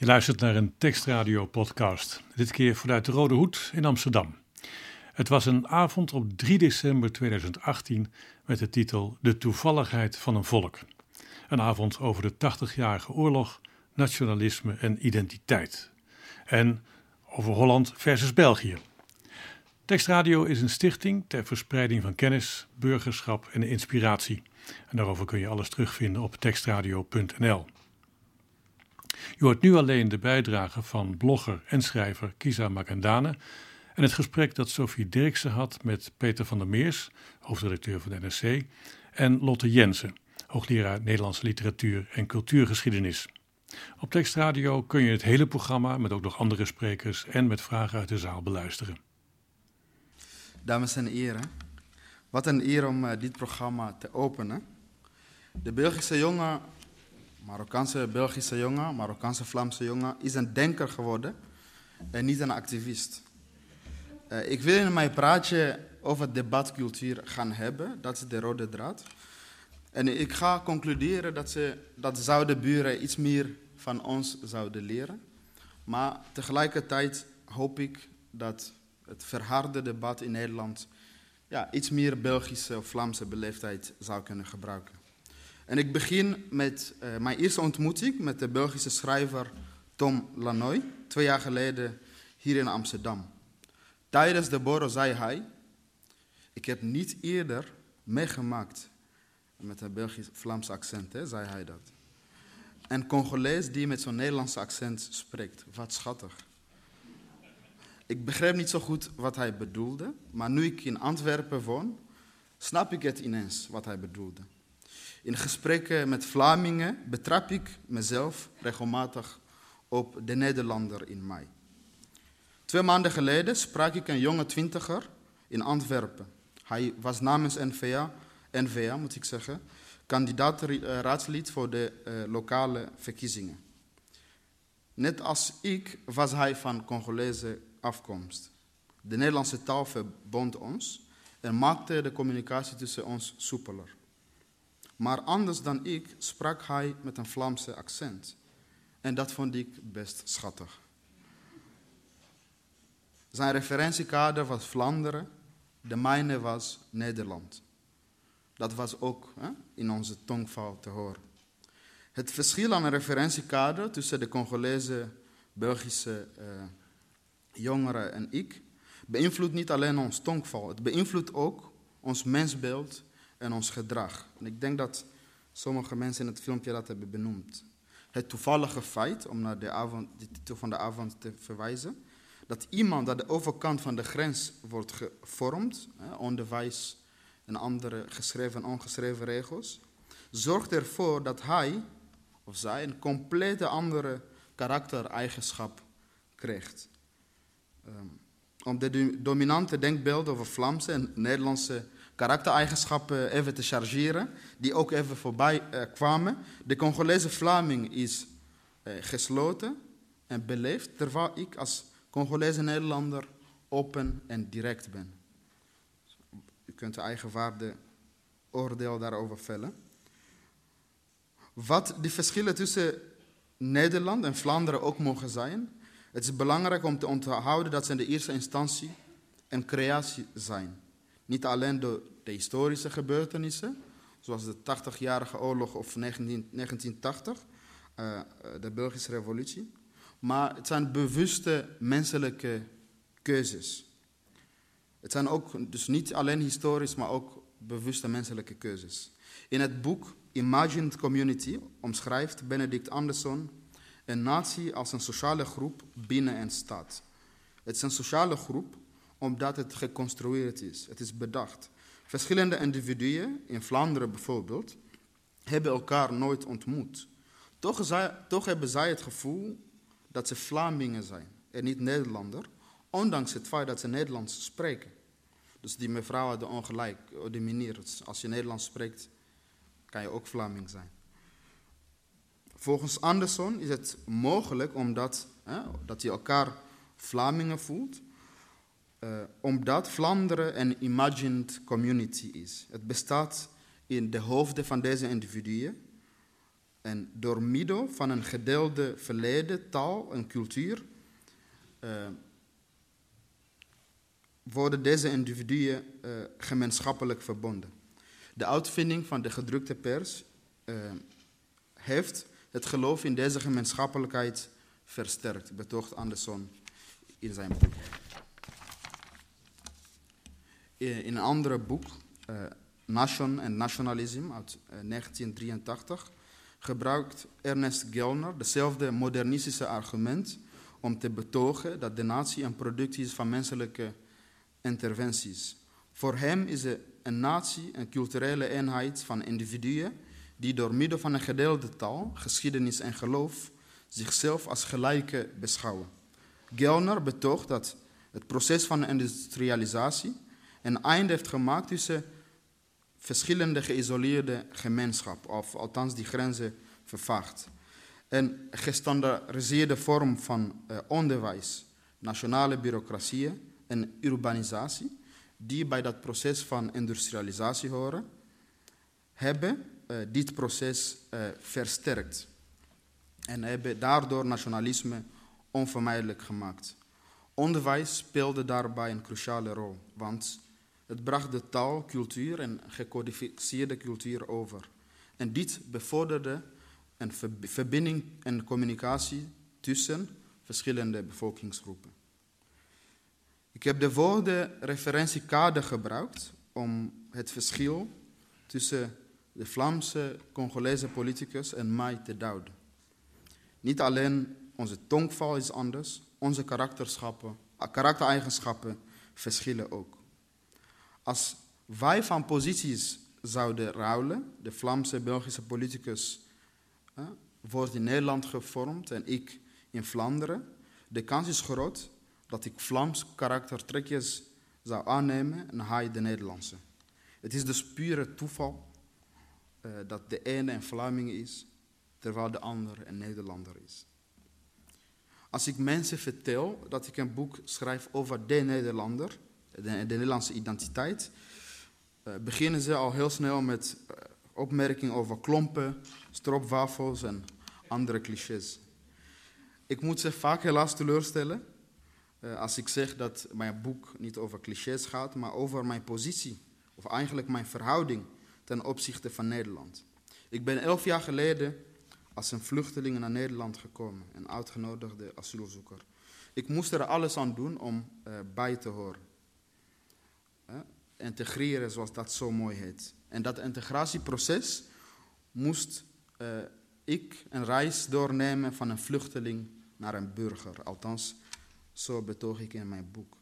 Je luistert naar een tekstradio-podcast, dit keer vanuit de Rode Hoed in Amsterdam. Het was een avond op 3 december 2018 met de titel De toevalligheid van een volk. Een avond over de 80-jarige oorlog, nationalisme en identiteit. En over Holland versus België. Tekstradio is een stichting ter verspreiding van kennis, burgerschap en inspiratie. En daarover kun je alles terugvinden op tekstradio.nl. Je hoort nu alleen de bijdrage van blogger en schrijver Kisa Makandane en het gesprek dat Sophie Dirksen had met Peter van der Meers, hoofdredacteur van de NRC, en Lotte Jensen, hoogleraar Nederlandse literatuur en cultuurgeschiedenis. Op Tekstradio kun je het hele programma met ook nog andere sprekers en met vragen uit de zaal beluisteren. Dames en heren, wat een eer om uh, dit programma te openen. De Belgische jongen, Marokkaanse Belgische jongen, Marokkaanse Vlaamse jongen, is een denker geworden en niet een activist. Uh, ik wil in mijn praatje over debatcultuur gaan hebben, dat is de rode draad. En ik ga concluderen dat, ze, dat zouden buren iets meer van ons zouden leren. Maar tegelijkertijd hoop ik dat het verharde debat in Nederland ja, iets meer Belgische of Vlaamse beleefdheid zou kunnen gebruiken. En ik begin met uh, mijn eerste ontmoeting met de Belgische schrijver Tom Lanoy, twee jaar geleden hier in Amsterdam. Tijdens de borrel zei hij, ik heb niet eerder meegemaakt, met een Belgisch-Vlaams accent, hè, zei hij dat. Een Congolees die met zo'n Nederlands accent spreekt, wat schattig. Ik begreep niet zo goed wat hij bedoelde, maar nu ik in Antwerpen woon, snap ik het ineens wat hij bedoelde. In gesprekken met Vlamingen betrap ik mezelf regelmatig op de Nederlander in mij. Twee maanden geleden sprak ik een jonge twintiger in Antwerpen. Hij was namens NVA, NVA moet ik zeggen, kandidaat eh, raadslid voor de uh, lokale verkiezingen. Net als ik was hij van Congolese afkomst. De Nederlandse taal verbond ons en maakte de communicatie tussen ons soepeler. Maar anders dan ik sprak hij met een Vlaamse accent. En dat vond ik best schattig. Zijn referentiekader was Vlaanderen, de mijne was Nederland. Dat was ook hè, in onze tongval te horen. Het verschil aan een referentiekader tussen de Congolese, Belgische uh, jongeren en ik beïnvloedt niet alleen ons tongval, het beïnvloedt ook ons mensbeeld en ons gedrag. En ik denk dat sommige mensen in het filmpje dat hebben benoemd. Het toevallige feit, om naar de, avond, de titel van de avond te verwijzen, dat iemand aan de overkant van de grens wordt gevormd, onderwijs en andere geschreven en ongeschreven regels, zorgt ervoor dat hij of zij een complete andere karaktereigenschap krijgt. Um, om de dominante denkbeelden over Vlaamse en Nederlandse karaktereigenschappen even te chargeren, die ook even voorbij uh, kwamen. De Congolese Vlaming is uh, gesloten en beleefd, terwijl ik als Congolese Nederlander open en direct ben. U kunt de eigen waarde oordeel daarover vellen. Wat de verschillen tussen Nederland en Vlaanderen ook mogen zijn, het is belangrijk om te onthouden dat ze in de eerste instantie een creatie zijn. Niet alleen door de historische gebeurtenissen, zoals de 80-jarige oorlog of 19, 1980, uh, de Belgische revolutie, maar het zijn bewuste menselijke keuzes. Het zijn ook dus niet alleen historisch, maar ook bewuste menselijke keuzes. In het boek Imagined Community omschrijft Benedict Anderson een natie als een sociale groep binnen een stad. Het is een sociale groep omdat het geconstrueerd is, het is bedacht. Verschillende individuen, in Vlaanderen bijvoorbeeld, hebben elkaar nooit ontmoet. Toch, toch hebben zij het gevoel dat ze Vlamingen zijn en niet Nederlander, ondanks het feit dat ze Nederlands spreken. Dus die mevrouw had ongelijk, op die manier. Als je Nederlands spreekt, kan je ook Vlaming zijn. Volgens Anderson is het mogelijk omdat hè, dat hij elkaar Vlamingen voelt, uh, omdat Vlaanderen een imagined community is. Het bestaat in de hoofden van deze individuen En door middel van een gedeelde verleden, taal en cultuur uh, worden deze individuen uh, gemeenschappelijk verbonden. De uitvinding van de gedrukte pers heeft het geloof in deze gemeenschappelijkheid versterkt, betoogt Anderson in zijn boek. In een ander boek, uh, Nation en Nationalism uit 1983, gebruikt Ernest Gellner dezelfde modernistische argument om te betogen dat de natie een productie is van menselijke interventies. Voor hem is een natie een culturele eenheid van individuen die door middel van een gedeelde taal, geschiedenis en geloof zichzelf als gelijke beschouwen. Gellner betoogt dat het proces van industrialisatie een einde heeft gemaakt tussen verschillende geïsoleerde gemeenschappen, of althans die grenzen vervaagd. Een gestandaardiseerde vorm van uh, onderwijs, nationale bureaucratieën en urbanisatie, die bij dat proces van industrialisatie horen, hebben uh, dit proces uh, versterkt en hebben daardoor nationalisme onvermijdelijk gemaakt. Onderwijs speelde daarbij een cruciale rol, want het bracht de taal, cultuur en gecodificeerde cultuur over. En dit bevorderde een verbinding en communicatie tussen verschillende bevolkingsgroepen. Ik heb de woorden referentiekader gebruikt om het verschil tussen de Vlaamse Congolese politicus en mij te duiden. Niet alleen onze tongval is anders, onze karaktereigenschappen verschillen ook. Als wij van posities zouden ruilen, de Vlaamse Belgische politicus hè, wordt in Nederland gevormd en ik in Vlaanderen, de kans is groot dat ik Vlaams karaktertrekjes zou aannemen en hij de Nederlandse. Het is dus pure toeval uh, dat de ene een Vlaming is, terwijl de andere een Nederlander is. Als ik mensen vertel dat ik een boek schrijf over de Nederlander, de, de Nederlandse identiteit, uh, beginnen ze al heel snel met uh, opmerkingen over klompen, stroopwafels en andere clichés. Ik moet ze vaak helaas teleurstellen uh, als ik zeg dat mijn boek niet over clichés gaat, maar over mijn positie, of eigenlijk mijn verhouding ten opzichte van Nederland. Ik ben elf jaar geleden als een vluchteling naar Nederland gekomen, een uitgenodigde asielzoeker. Ik moest er alles aan doen om bij te horen. Integreren, zoals dat zo mooi heet. En dat integratieproces moest uh, ik een reis doornemen van een vluchteling naar een burger. Althans, zo betoog ik in mijn boek.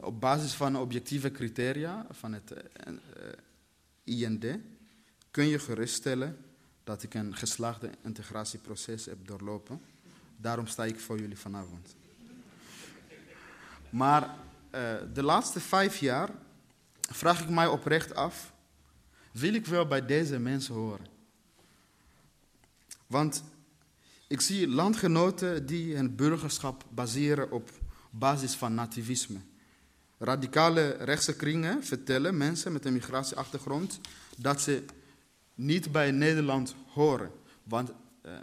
Op basis van objectieve criteria van het IND kun je geruststellen dat ik een geslaagde integratieproces heb doorlopen. Daarom sta ik voor jullie vanavond. Maar de laatste vijf jaar vraag ik mij oprecht af: wil ik wel bij deze mensen horen? Want ik zie landgenoten die hun burgerschap baseren op basis van nativisme. Radicale rechtse kringen vertellen mensen met een migratieachtergrond dat ze niet bij Nederland horen. Want uh,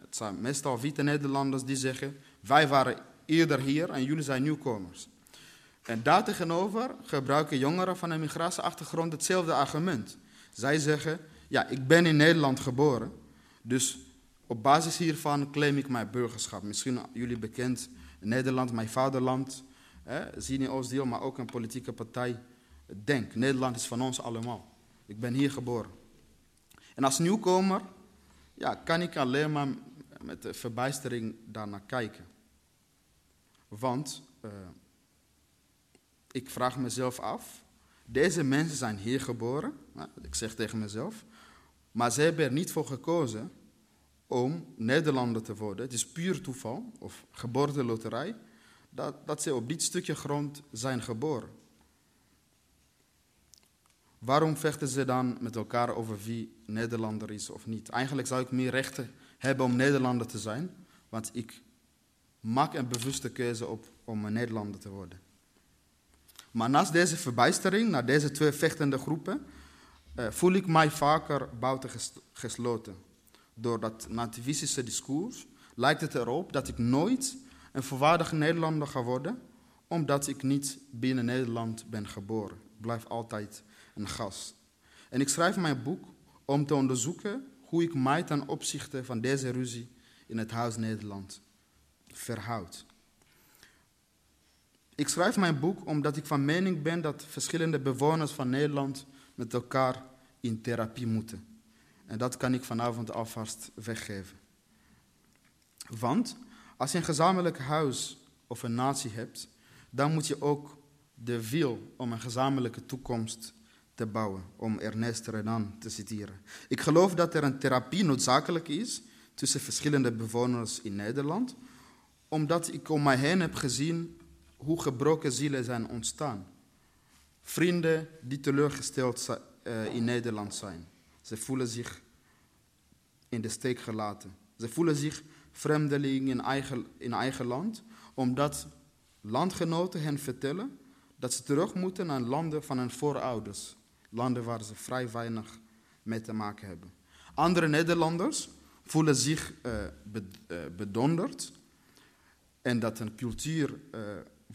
het zijn meestal witte Nederlanders die zeggen: Wij waren eerder hier en jullie zijn nieuwkomers. En daartegenover gebruiken jongeren van een migratieachtergrond hetzelfde argument. Zij zeggen: Ja, ik ben in Nederland geboren, dus op basis hiervan claim ik mijn burgerschap. Misschien jullie bekend, Nederland, mijn vaderland, Zini Oostdeel, maar ook een politieke partij. Denk, Nederland is van ons allemaal. Ik ben hier geboren. En als nieuwkomer ja, kan ik alleen maar met verbijstering daarnaar kijken. Want uh, ik vraag mezelf af, deze mensen zijn hier geboren, ik zeg tegen mezelf, maar ze hebben er niet voor gekozen om Nederlander te worden. Het is puur toeval of geboorteloterij dat, dat ze op dit stukje grond zijn geboren. Waarom vechten ze dan met elkaar over wie Nederlander is of niet? Eigenlijk zou ik meer rechten hebben om Nederlander te zijn, want ik maak een bewuste keuze op om een Nederlander te worden. Maar naast deze verbijstering, naar deze twee vechtende groepen, uh, voel ik mij vaker buiten gesloten. door dat nativistische discours lijkt het erop dat ik nooit een volwaardige Nederlander ga worden, omdat ik niet binnen Nederland ben geboren. Ik blijf altijd een gast. En ik schrijf mijn boek om te onderzoeken hoe ik mij ten opzichte van deze ruzie in het Huis Nederland verhoud. Ik schrijf mijn boek omdat ik van mening ben dat verschillende bewoners van Nederland met elkaar in therapie moeten. En dat kan ik vanavond alvast weggeven. Want als je een gezamenlijk huis of een natie hebt, dan moet je ook de wil om een gezamenlijke toekomst te bouwen, om Ernest Renan te citeren. Ik geloof dat er een therapie noodzakelijk is tussen verschillende bewoners in Nederland, omdat ik om mij heen heb gezien hoe gebroken zielen zijn ontstaan. Vrienden die teleurgesteld eh, in Nederland zijn. Ze voelen zich in de steek gelaten. Ze voelen zich vreemdeling in eigen, in eigen land, omdat landgenoten hen vertellen dat ze terug moeten naar landen van hun voorouders. Landen waar ze vrij weinig mee te maken hebben. Andere Nederlanders voelen zich uh, bedonderd en dat een cultuur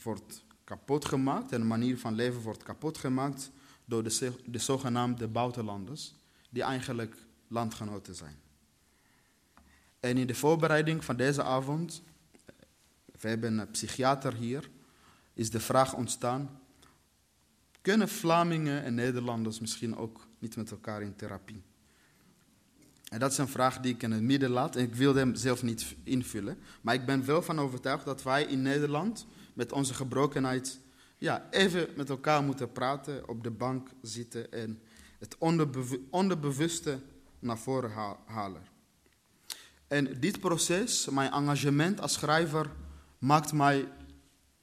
wordt kapot gemaakt en een manier van leven wordt kapot gemaakt door de, de zogenaamde buitenlanders, die eigenlijk landgenoten zijn. En in de voorbereiding van deze avond, we hebben een psychiater hier, is de vraag ontstaan, kunnen Vlamingen en Nederlanders misschien ook niet met elkaar in therapie? En dat is een vraag die ik in het midden laat en ik wil hem zelf niet invullen. Maar ik ben wel van overtuigd dat wij in Nederland met onze gebrokenheid ja, even met elkaar moeten praten, op de bank zitten en het onderbewuste naar voren halen. En dit proces, mijn engagement als schrijver, maakt mij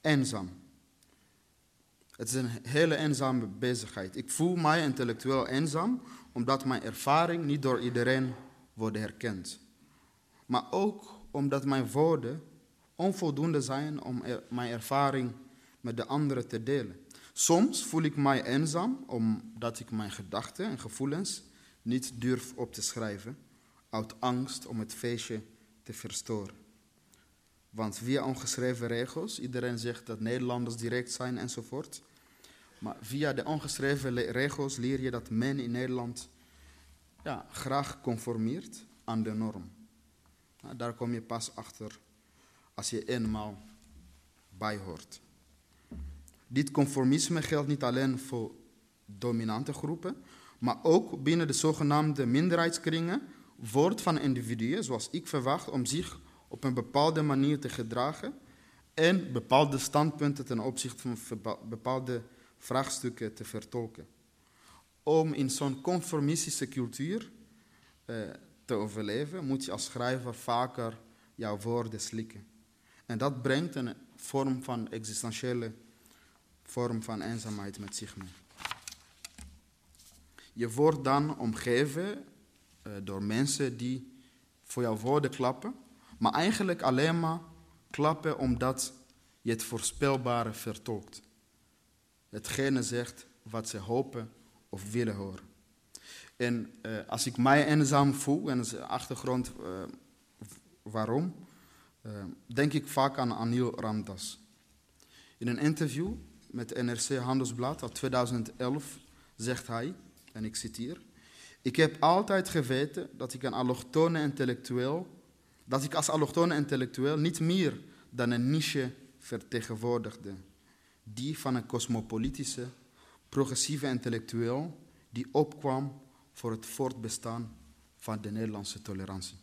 eenzaam. Het is een hele eenzame bezigheid. Ik voel mij intellectueel eenzaam, omdat mijn ervaring niet door iedereen wordt herkend. Maar ook omdat mijn woorden onvoldoende zijn om mijn ervaring met de anderen te delen. Soms voel ik mij eenzaam omdat ik mijn gedachten en gevoelens niet durf op te schrijven, uit angst om het feestje te verstoren. Want via ongeschreven regels, iedereen zegt dat Nederlanders direct zijn enzovoort. Maar via de ongeschreven regels leer je dat men in Nederland ja, graag conformeert aan de norm. Nou, daar kom je pas achter als je eenmaal bij hoort. Dit conformisme geldt niet alleen voor dominante groepen, maar ook binnen de zogenaamde minderheidskringen wordt van individuen, zoals ik verwacht, om zich op een bepaalde manier te gedragen en bepaalde standpunten ten opzichte van bepaalde vraagstukken te vertolken. Om in zo'n conformistische cultuur eh, te overleven, moet je als schrijver vaker jouw woorden slikken. En dat brengt een vorm van existentiële vorm van eenzaamheid met zich mee. Je wordt dan omgeven uh, door mensen die voor jouw woorden klappen, maar eigenlijk alleen maar klappen omdat je het voorspelbare vertolkt. Hetgene zegt wat ze hopen of willen horen. En uh, als ik mij eenzaam voel, en de achtergrond uh, waarom, denk ik vaak aan Anil Ramdas. In een interview met NRC Handelsblad uit 2011 zegt hij, en ik citeer, ik heb altijd geweten dat ik een allochtone intellectueel, dat ik als allochtone intellectueel niet meer dan een niche vertegenwoordigde. Die van een cosmopolitische, progressieve intellectueel die opkwam voor het voortbestaan van de Nederlandse tolerantie.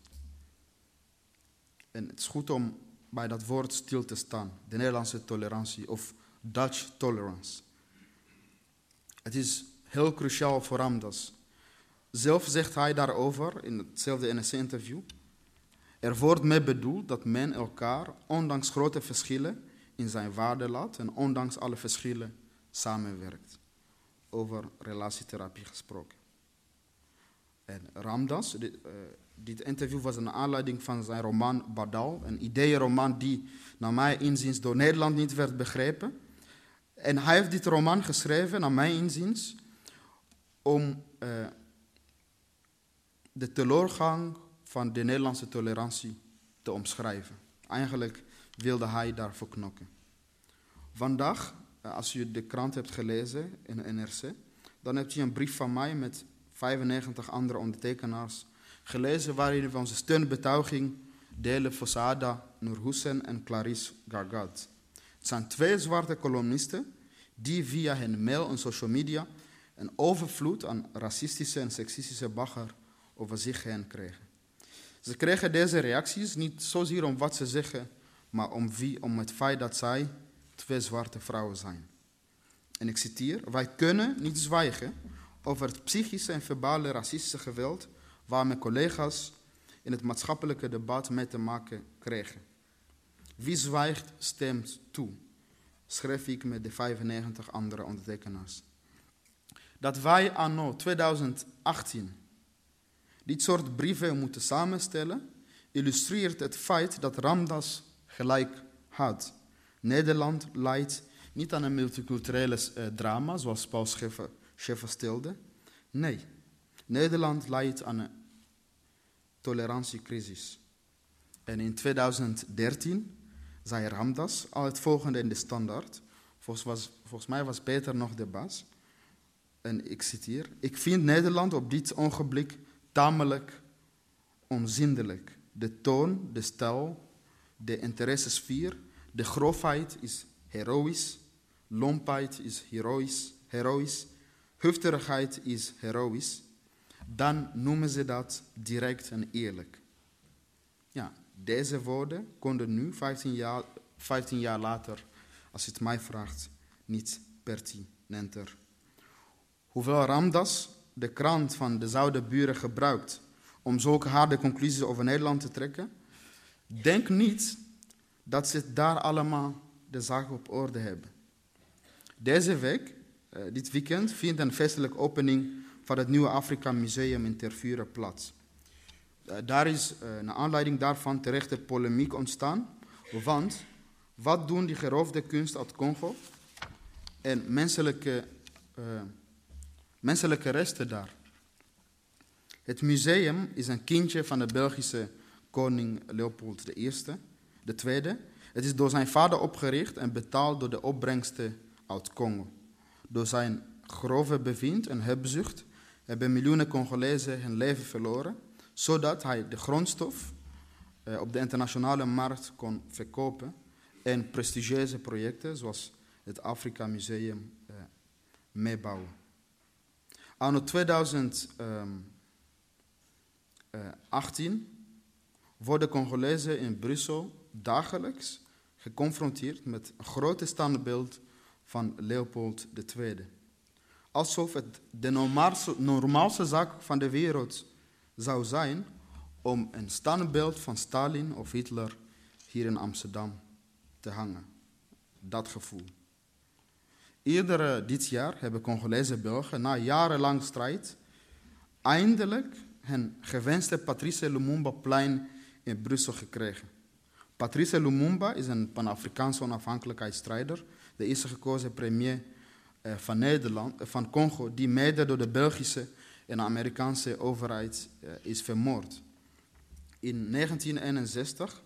En het is goed om bij dat woord stil te staan, de Nederlandse tolerantie of Dutch tolerance. Het is heel cruciaal voor Ramdas. Zelf zegt hij daarover in hetzelfde NSC-interview. Er wordt mee bedoeld dat men elkaar, ondanks grote verschillen, in zijn waarde laat en ondanks alle verschillen samenwerkt. Over relatietherapie gesproken. En Ramdas, dit, uh, dit interview was een aanleiding van zijn roman Badal, een ideeënroman die naar mijn inziens door Nederland niet werd begrepen. En hij heeft dit roman geschreven, naar mijn inziens, om uh, de teleurgang van de Nederlandse tolerantie te omschrijven. Eigenlijk wilde hij daarvoor knokken. Vandaag, eh, als u de krant hebt gelezen in de NRC, dan hebt u een brief van mij met 95 andere ondertekenaars gelezen waarin we onze steunbetuiging delen voor Saada en Clarice Gargad. Het zijn twee zwarte columnisten die via hun mail en social media een overvloed aan racistische en seksistische bagger over zich heen kregen. Ze kregen deze reacties niet zozeer om wat ze zeggen, maar om, wie, om het feit dat zij twee zwarte vrouwen zijn. En ik citeer: Wij kunnen niet zwijgen over het psychische en verbale racistische geweld waar mijn collega's in het maatschappelijke debat mee te maken kregen. Wie zwijgt, stemt toe, schreef ik met de 95 andere ondertekenaars. Dat wij anno 2018 dit soort brieven moeten samenstellen, illustreert het feit dat Ramdas gelijk had. Nederland leidt niet aan een multiculturele uh, drama, zoals Paul Scheffer stelde. Nee, Nederland leidt aan een tolerantiecrisis. En in 2013 zei Ramdas al het volgende in de standaard. Volgens, was, volgens mij was Peter nog de baas. En ik citeer: Ik vind Nederland op dit ogenblik tamelijk onzindelijk. De toon, de stijl, de interessesfeer, de grofheid is heroïs, lompheid is heroïs, heroïs, hufterigheid is heroïs. Dan noemen ze dat direct en eerlijk. Ja, deze woorden konden nu, 15 jaar, 15 jaar later, als je het mij vraagt, niet pertinenter. Hoewel Ramdas de krant van de Zuiderburen gebruikt om zulke harde conclusies over Nederland te trekken, denk niet dat ze daar allemaal de zaak op orde hebben. Deze week, eh, dit weekend, vindt een feestelijke opening van het nieuwe Afrika Museum in Tervuren plaats. Eh, daar is uh, naar aanleiding daarvan terecht de polemiek ontstaan, want wat doen die geroofde kunst uit Congo en menselijke, menselijke resten daar? Het museum is een kindje van de Belgische koning Leopold I, de tweede. Het is door zijn vader opgericht en betaald door de opbrengsten uit Congo. Door zijn grove bevind en hebzucht hebben miljoenen Congolezen hun leven verloren, zodat hij de grondstof eh, op de internationale markt kon verkopen en prestigieuze projecten zoals het Afrika Museum eh, meebouwen. Anno 2018 ehm, worden Congolezen in Brussel dagelijks geconfronteerd met een grote standbeeld van Leopold II. Alsof het de normaalste, normaalste zaak van de wereld zou zijn om een standbeeld van Stalin of Hitler hier in Amsterdam te hangen. Dat gevoel. Eerder dit jaar hebben Congolese Belgen na jarenlang strijd eindelijk hun gewenste Patrice Lumumba plein in Brussel gekregen. Patrice Lumumba is een Pan-Afrikaanse onafhankelijkheidsstrijder, de eerste gekozen premier eh, van Nederland, eh, van Congo, die mede door de Belgische en Amerikaanse overheid eh, is vermoord. In 1961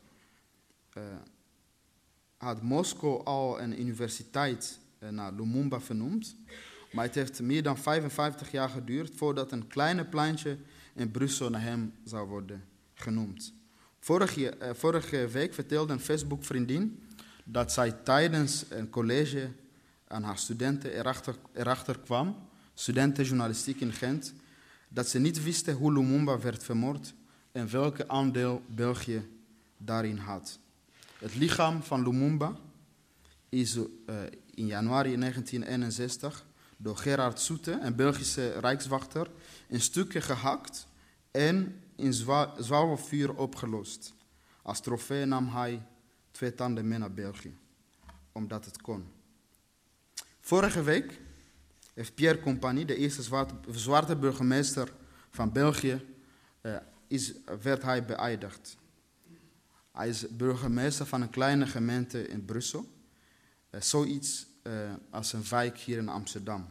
had Moskou al een universiteit naar Lumumba vernoemd, maar het heeft meer dan 55 jaar geduurd voordat een kleine pleintje in Brussel naar hem zou worden genoemd. Vorige, vorige week vertelde een Facebook-vriendin dat zij tijdens een college aan haar studenten erachter, erachter kwam, studenten journalistiek in Gent, dat ze niet wisten hoe Lumumba werd vermoord en welke aandeel België daarin had. Het lichaam van Lumumba is uh, in januari 1961 door Gerard Soete, een Belgische rijkswachter, in stukken gehakt en in zwavelvuur opgelost. Als trofee nam hij twee tanden mee naar België, omdat het kon. Vorige week heeft Pierre Compagnie, de eerste zwarte, burgemeester van België, uh, is, werd hij beëindigd. Hij is burgemeester van een kleine gemeente in Brussel. Uh, zoiets uh, als een wijk hier in Amsterdam.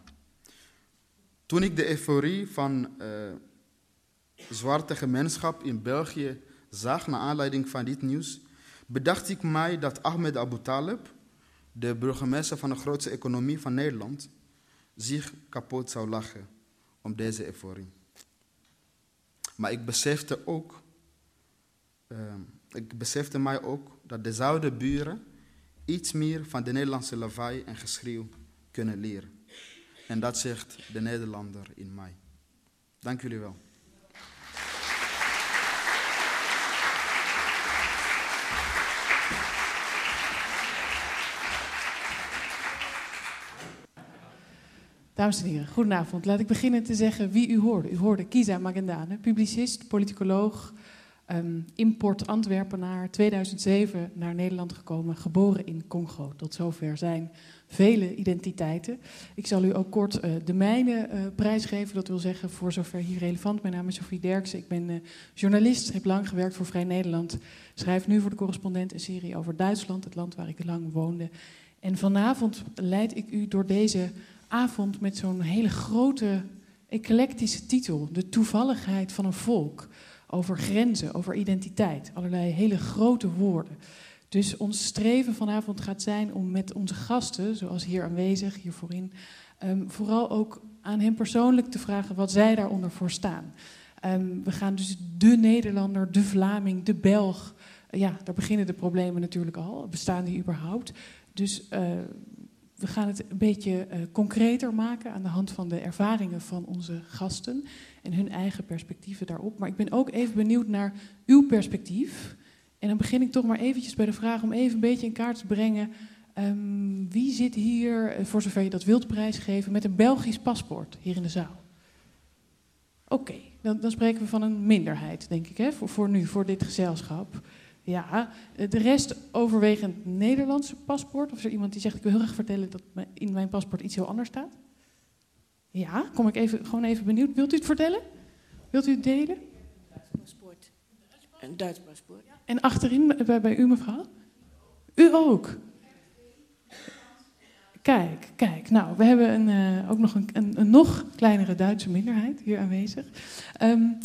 Toen ik de euforie van zwarte gemeenschap in België zag naar aanleiding van dit nieuws, bedacht ik mij dat Ahmed Abu Talib, de burgemeester van de grootste economie van Nederland, zich kapot zou lachen om deze euforie. Maar ik besefte ook, uh, ik besefte mij ook dat dezelfde buren iets meer van de Nederlandse lawaai en geschreeuw kunnen leren. En dat zegt de Nederlander in mij. Dank jullie wel. Dames en heren, goedenavond. Laat ik beginnen te zeggen wie u hoorde. U hoorde Kiza Magendane, publicist, politicoloog, um, import Antwerpenaar, 2007 naar Nederland gekomen, geboren in Congo. Tot zover zijn vele identiteiten. Ik zal u ook kort uh, de mijne uh, prijsgeven, dat wil zeggen voor zover hier relevant. Mijn naam is Sofie Derksen, ik ben uh, journalist, heb lang gewerkt voor Vrij Nederland. Schrijf nu voor de correspondent een serie over Duitsland, het land waar ik lang woonde. En vanavond leid ik u door deze avond met zo'n hele grote, eclectische titel. De toevalligheid van een volk. Over grenzen, over identiteit. Allerlei hele grote woorden. Dus ons streven vanavond gaat zijn om met onze gasten, zoals hier aanwezig, hier voorin, um, vooral ook aan hen persoonlijk te vragen wat zij daaronder voor staan. Um, we gaan dus de Nederlander, de Vlaming, de Belg. ja, daar beginnen de problemen natuurlijk al. Bestaan die überhaupt? Dus uh, we gaan het een beetje uh, concreter maken aan de hand van de ervaringen van onze gasten en hun eigen perspectieven daarop. Maar ik ben ook even benieuwd naar uw perspectief. En dan begin ik toch maar eventjes bij de vraag om even een beetje in kaart te brengen. Um, wie zit hier, eh, voor zover je dat wilt prijsgeven, met een Belgisch paspoort hier in de zaal? Oké, dan, dan, spreken we van een minderheid, denk ik, hè, voor, voor nu, voor dit gezelschap. Ja, de rest overwegend Nederlandse paspoort. Of is er iemand die zegt, ik wil heel graag vertellen dat in mijn paspoort iets heel anders staat? Ja, kom ik even, gewoon even benieuwd. Wilt u het vertellen? Wilt u het delen? Een Duits paspoort. Een Duits paspoort. En achterin, bij, bij u mevrouw? U ook? Kijk, kijk. Nou, we hebben een, uh, ook nog een, een, een, nog kleinere Duitse minderheid hier aanwezig. Um,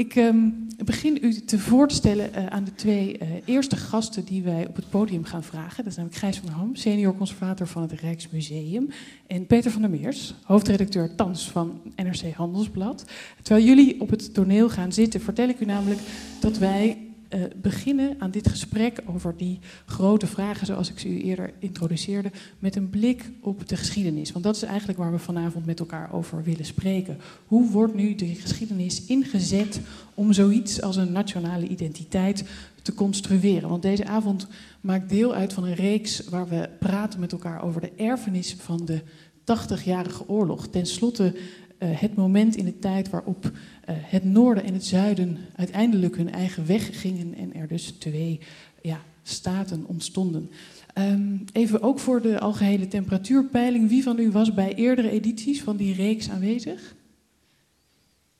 ik um, begin u te voorstellen uh, aan de twee uh, eerste gasten die wij op het podium gaan vragen. Dat is namelijk Gijs van Ham, senior conservator van het Rijksmuseum. En Peter van der Meers, hoofdredacteur thans van NRC Handelsblad. Terwijl jullie op het toneel gaan zitten, vertel ik u namelijk dat wij uh, beginnen aan dit gesprek over die grote vragen, zoals ik ze u eerder introduceerde, met een blik op de geschiedenis. Want dat is eigenlijk waar we vanavond met elkaar over willen spreken. Hoe wordt nu de geschiedenis ingezet om zoiets als een nationale identiteit te construeren? Want deze avond maakt deel uit van een reeks waar we praten met elkaar over de erfenis van de 80-jarige oorlog. Ten slotte uh, het moment in de tijd waarop het noorden en het zuiden uiteindelijk hun eigen weg gingen en er dus twee ja, staten ontstonden. Um, even ook voor de algehele temperatuurpeiling. Wie van u was bij eerdere edities van die reeks aanwezig?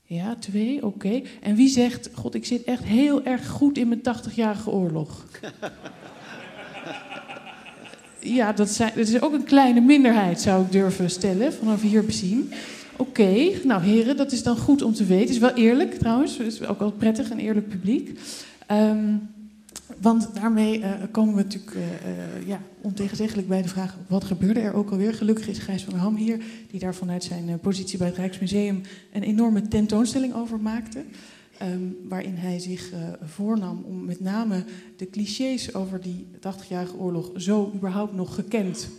Ja, twee, oké. En wie zegt, god, ik zit echt heel erg goed in mijn 80-jarige oorlog? ja, dat, zijn, is ook een kleine minderheid, zou ik durven stellen, vanaf hier bezien. Oké, nou heren, dat is dan goed om te weten. Is wel eerlijk trouwens, is ook wel prettig, een eerlijk publiek. Um, want daarmee uh, komen we natuurlijk uh, ja, ontegenzeggelijk bij de vraag: wat gebeurde er ook alweer? Gelukkig is Gijs van der Ham hier, die daar vanuit zijn positie bij het Rijksmuseum een enorme tentoonstelling over maakte. Um, waarin hij zich voornam om met name de clichés over die 80-jarige oorlog zo überhaupt nog gekend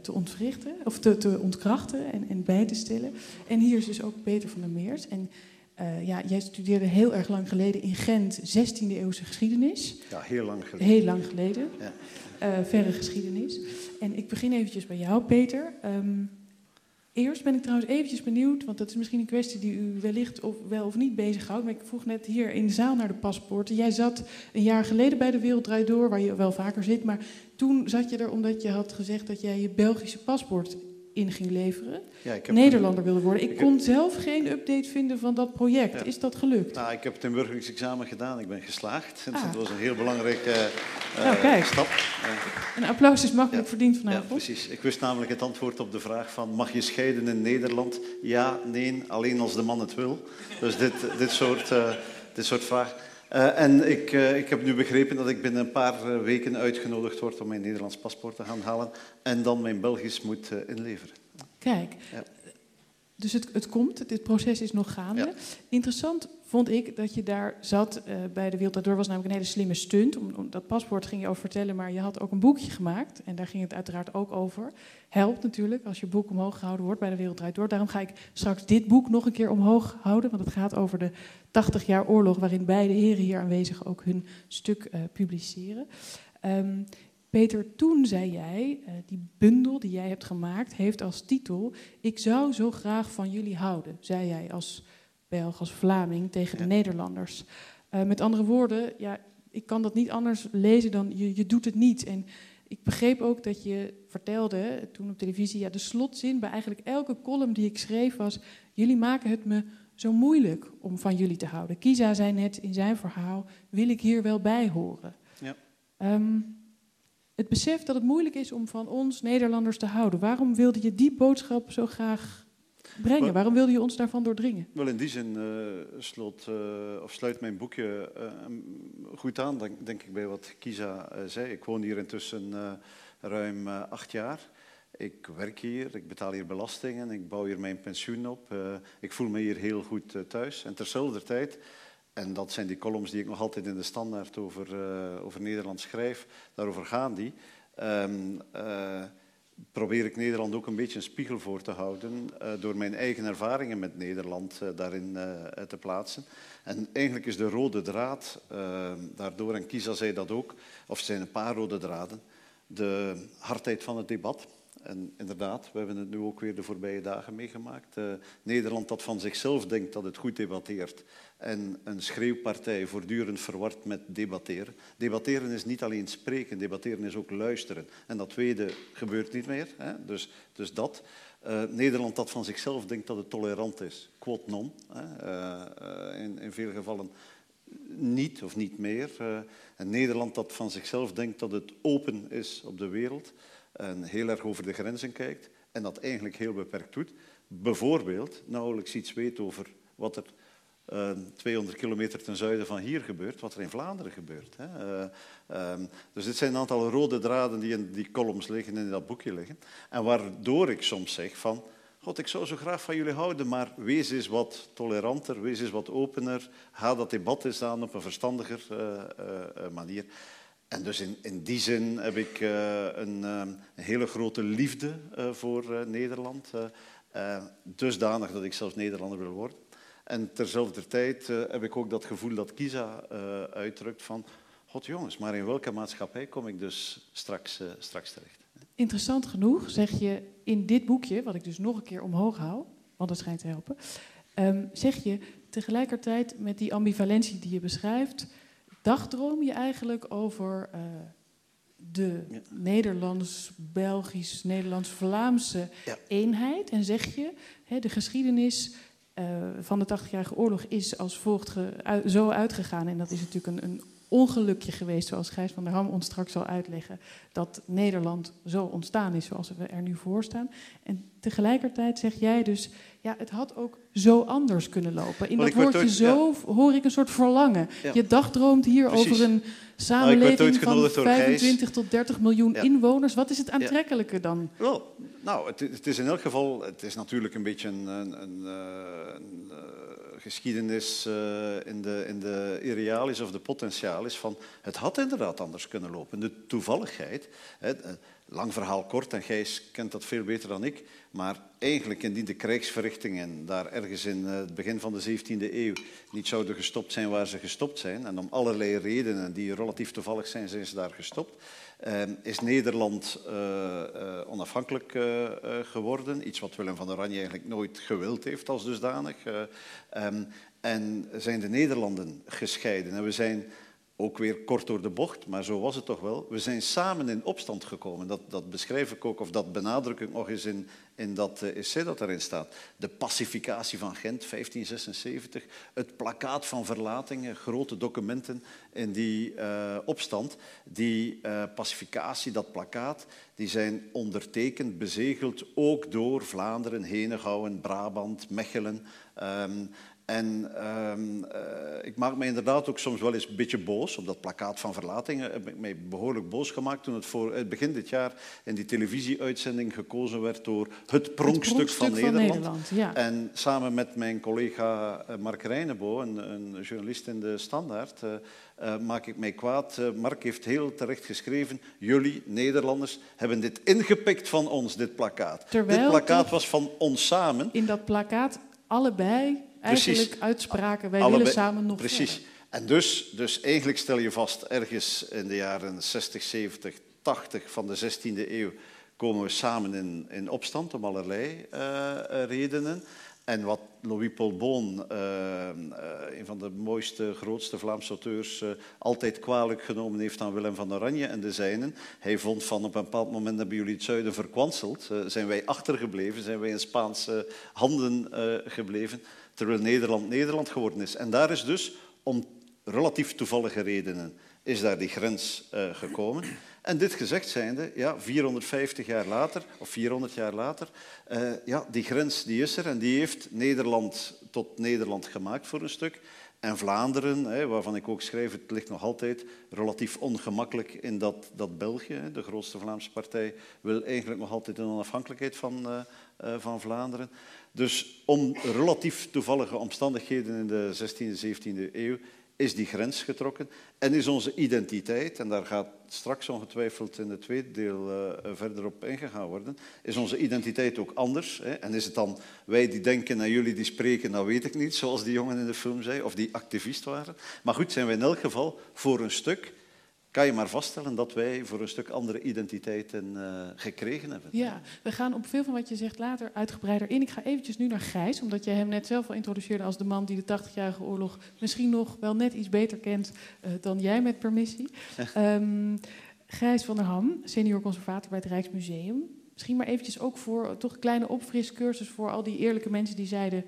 te ontwrichten, of te, te ontkrachten en, en, bij te stellen. En hier is dus ook Peter van der Meers. En uh, ja, jij studeerde heel erg lang geleden in Gent 16e eeuwse geschiedenis. Ja, heel lang geleden. Heel lang geleden. Ja. Uh, verre geschiedenis. En ik begin eventjes bij jou, Peter. Um, Eerst ben ik trouwens eventjes benieuwd, want dat is misschien een kwestie die u wellicht of wel of niet bezighoudt. Maar ik vroeg net hier in de zaal naar de paspoorten. Jij zat een jaar geleden bij de Wereld Door, waar je wel vaker zit. Maar toen zat je er omdat je had gezegd dat jij je Belgische paspoort in ging leveren. Ja, ik heb Nederlander wilde worden. Ik, ik kon zelf geen update vinden van dat project. Ja. Is dat gelukt? Nou, ik heb het inburgeringsexamen examen gedaan. Ik ben geslaagd. Ah. Dat was een heel belangrijke eh, Nou, kijk. stap. Eh, Een applaus is makkelijk Ja. verdiend ja, vanavond. precies. Ik wist namelijk het antwoord op de vraag van mag je scheiden in Nederland? Ja, nee, alleen als de man het wil. Dus dit, dit, soort, eh, dit soort vragen. Eh, en ik, eh, ik heb nu begrepen dat ik binnen een paar eh, weken uitgenodigd word om mijn Nederlands paspoort te gaan halen en dan mijn Belgisch moet inleveren. Kijk, Ja. dus het, het komt, dit proces is nog gaande. Ja. Interessant vond ik dat je daar zat eh, bij de Wereld Door was namelijk een hele slimme stunt. Om dat paspoort ging je over vertellen, maar je had ook een boekje gemaakt. En daar ging het uiteraard ook over. Helpt natuurlijk als je boek omhoog gehouden wordt bij de Wereld Draait Door. Daarom ga ik straks dit boek nog een keer omhoog houden. Want het gaat over de 80 jaar oorlog, waarin beide heren hier aanwezig ook hun stuk eh, publiceren. Ehm, Peter, toen zei jij, eh, die bundel die jij hebt gemaakt, heeft als titel: Ik zou zo graag van jullie houden, zei jij als Belg, als Vlaming tegen de Ja. Nederlanders. Eh, met andere woorden, ja, ik kan dat niet anders lezen dan je, je doet het niet. En ik begreep ook dat je vertelde toen op televisie, ja, de slotzin bij eigenlijk elke column die ik schreef was: Jullie maken het me zo moeilijk om van jullie te houden. Kiza zei net in zijn verhaal: Wil ik hier wel bij horen? Ja. Ehm, het besef dat het moeilijk is om van ons Nederlanders te houden. Waarom wilde je die boodschap zo graag brengen? Wel- Waarom wilde je ons daarvan doordringen? Wel, in die zin eh, sloot, eh, of sluit mijn boekje eh, goed aan, denk, denk ik, bij wat Kisa zei. Ik woon hier intussen ruim acht jaar. Ik werk hier, ik betaal hier belastingen, ik bouw hier mijn pensioen op. Ik voel me hier heel goed thuis. En terzelfde tijd, en dat zijn die columns die ik nog altijd in de standaard over, over Nederland schrijf, daarover gaan die. Ehm, eh, probeer ik Nederland ook een beetje een spiegel voor te houden eh, door mijn eigen ervaringen met Nederland eh, daarin eh, te plaatsen. En eigenlijk is de rode draad daardoor, en Kisa zei dat ook, of er zijn een paar rode draden, de hardheid van het debat. En inderdaad, we hebben het nu ook weer de voorbije dagen meegemaakt. Nederland dat van zichzelf denkt dat het goed debatteert en een schreeuwpartij voortdurend verward met debatteren. Debatteren is niet alleen spreken, debatteren is ook luisteren. En dat tweede gebeurt niet meer. Hè? Dus, dus dat. Eh, Nederland dat van zichzelf denkt dat het tolerant is, quod non. Hè? Eh, eh, in, in veel gevallen niet of niet meer. En Nederland dat van zichzelf denkt dat het open is op de wereld en heel erg over de grenzen kijkt en dat eigenlijk heel beperkt doet. Bijvoorbeeld nauwelijks iets weet over wat er eh, 200 kilometer ten zuiden van hier gebeurt, wat er in Vlaanderen gebeurt. Hè. Eh, ehm, dus dit zijn een aantal rode draden die in die columns liggen en in dat boekje liggen. En waardoor ik soms zeg van, God, ik zou zo graag van jullie houden, maar wees eens wat toleranter, wees eens wat opener, ga dat debat eens aan op een verstandiger eh, eh, manier. En dus in, in die zin heb ik eh, een, eh, een hele grote liefde eh, voor eh, Nederland. dusdanig dat ik zelfs Nederlander wil worden. En terzelfde tijd eh, heb ik ook dat gevoel dat Kisa eh, uitdrukt van... God jongens, maar in welke maatschappij kom ik dus straks, eh, straks terecht? Interessant genoeg zeg je in dit boekje, wat ik dus nog een keer omhoog hou, want dat schijnt te helpen, ehm, zeg je tegelijkertijd met die ambivalentie die je beschrijft, dagdroom je eigenlijk over eh, de Ja. Nederlands-Belgisch, Nederlands-Vlaamse Ja. eenheid en zeg je, de geschiedenis eh, van de 80-jarige oorlog is als volgt zo uitgegaan. En dat is natuurlijk een, een ongelukje geweest, zoals Gijs van der Ham ons straks zal uitleggen, dat Nederland zo ontstaan is zoals we er nu voor staan. En tegelijkertijd zeg jij dus, ja, het had ook zo anders kunnen lopen. In dat woordje ooit- zo hoor ik een soort verlangen. Ja. Je dagdroomt hier Precies. Nou, over een ooit samenleving van genodigd door Gijs. 25 tot 30 miljoen Ja. inwoners. Wat is het aantrekkelijke dan? Wel, nou, het, het is in elk geval, het is natuurlijk een beetje een, een, een, eh, een, eh, geschiedenis eh, in, de, in de irrealis of de potentialis van het had inderdaad anders kunnen lopen. De toevalligheid, hè, lang verhaal kort en Gijs kent dat veel beter dan ik, maar eigenlijk indien de krijgsverrichtingen daar ergens in eh, het begin van de 17e eeuw niet zouden gestopt zijn waar ze gestopt zijn, en om allerlei redenen die relatief toevallig zijn, zijn ze daar gestopt, eh, is Nederland eh, onafhankelijk geworden. Iets wat Willem van Oranje eigenlijk nooit gewild heeft als dusdanig. Eh, ehm, en zijn de Nederlanden gescheiden. En we zijn ook weer kort door de bocht, maar zo was het toch wel. We zijn samen in opstand gekomen. Dat, dat beschrijf ik ook, of dat benadruk ik nog eens in, in dat uh, essay dat daarin staat. De pacificatie van Gent, 1576. Het plakkaat van verlatingen, grote documenten in die uh, opstand. Die uh, pacificatie, dat plakkaat, die zijn ondertekend, bezegeld ook door Vlaanderen, Henegouwen, Brabant, Mechelen. Um, en um, uh, ik maak me inderdaad ook soms wel eens een beetje boos op dat plakkaat van verlatingen. Heb ik mij behoorlijk boos gemaakt toen het voor het begin dit jaar in die televisieuitzending gekozen werd door het pronkstuk, het pronkstuk van, van, Nederland. Nederland ja. En samen met mijn collega eh, Mark Reinebo, een, een journalist in de Standaard, uh, uh, maak ik mij kwaad. Mark heeft heel terecht geschreven, jullie Nederlanders hebben dit ingepikt van ons, dit plakkaat. Terwijl dit plakkaat was van ons samen. In dat plakkaat allebei Eigenlijk precies. uitspraken, wij Allebei, willen samen nog Precies. Verder. En dus, dus eigenlijk stel je vast, ergens in de jaren 60, 70, 80 van de 16e eeuw komen we samen in, in opstand om allerlei uh, redenen. En wat Louis-Paul Boon, uh, uh, een van de mooiste, grootste Vlaamse auteurs, uh, altijd kwalijk genomen heeft aan Willem van Oranje en de zijnen. Hij vond van op een bepaald moment hebben jullie het zuiden verkwanseld. zijn wij achtergebleven, zijn wij in Spaanse handen gebleven terwijl Nederland Nederland geworden is. En daar is dus, om relatief toevallige redenen, is daar die grens uh, gekomen. En dit gezegd zijnde, ja, 450 jaar later, of 400 jaar later, uh, ja, die grens die is er en die heeft Nederland tot Nederland gemaakt voor een stuk. En Vlaanderen, hè, waarvan ik ook schrijf, het ligt nog altijd relatief ongemakkelijk in dat, dat België, de grootste Vlaamse partij, wil eigenlijk nog altijd een onafhankelijkheid van, uh, van Vlaanderen. Dus om relatief toevallige omstandigheden in de 16e, 17e eeuw is die grens getrokken en is onze identiteit, en daar gaat straks ongetwijfeld in het tweede deel uh, verder op ingegaan worden, is onze identiteit ook anders. Hè? En is het dan wij die denken en jullie die spreken, dat weet ik niet, zoals die jongen in de film zei, of die activist waren. Maar goed, zijn we in elk geval voor een stuk kan je maar vaststellen dat wij voor een stuk andere identiteiten uh, gekregen hebben. Ja, we gaan op veel van wat je zegt later uitgebreider in. Ik ga eventjes nu naar Gijs, omdat jij hem net zelf al introduceerde als de man die de 80-jarige oorlog misschien nog wel net iets beter kent uh, dan jij met permissie. um, Gijs van der Ham, senior conservator bij het Rijksmuseum. Misschien maar eventjes ook voor toch een kleine opfriscursus voor al die eerlijke mensen die zeiden...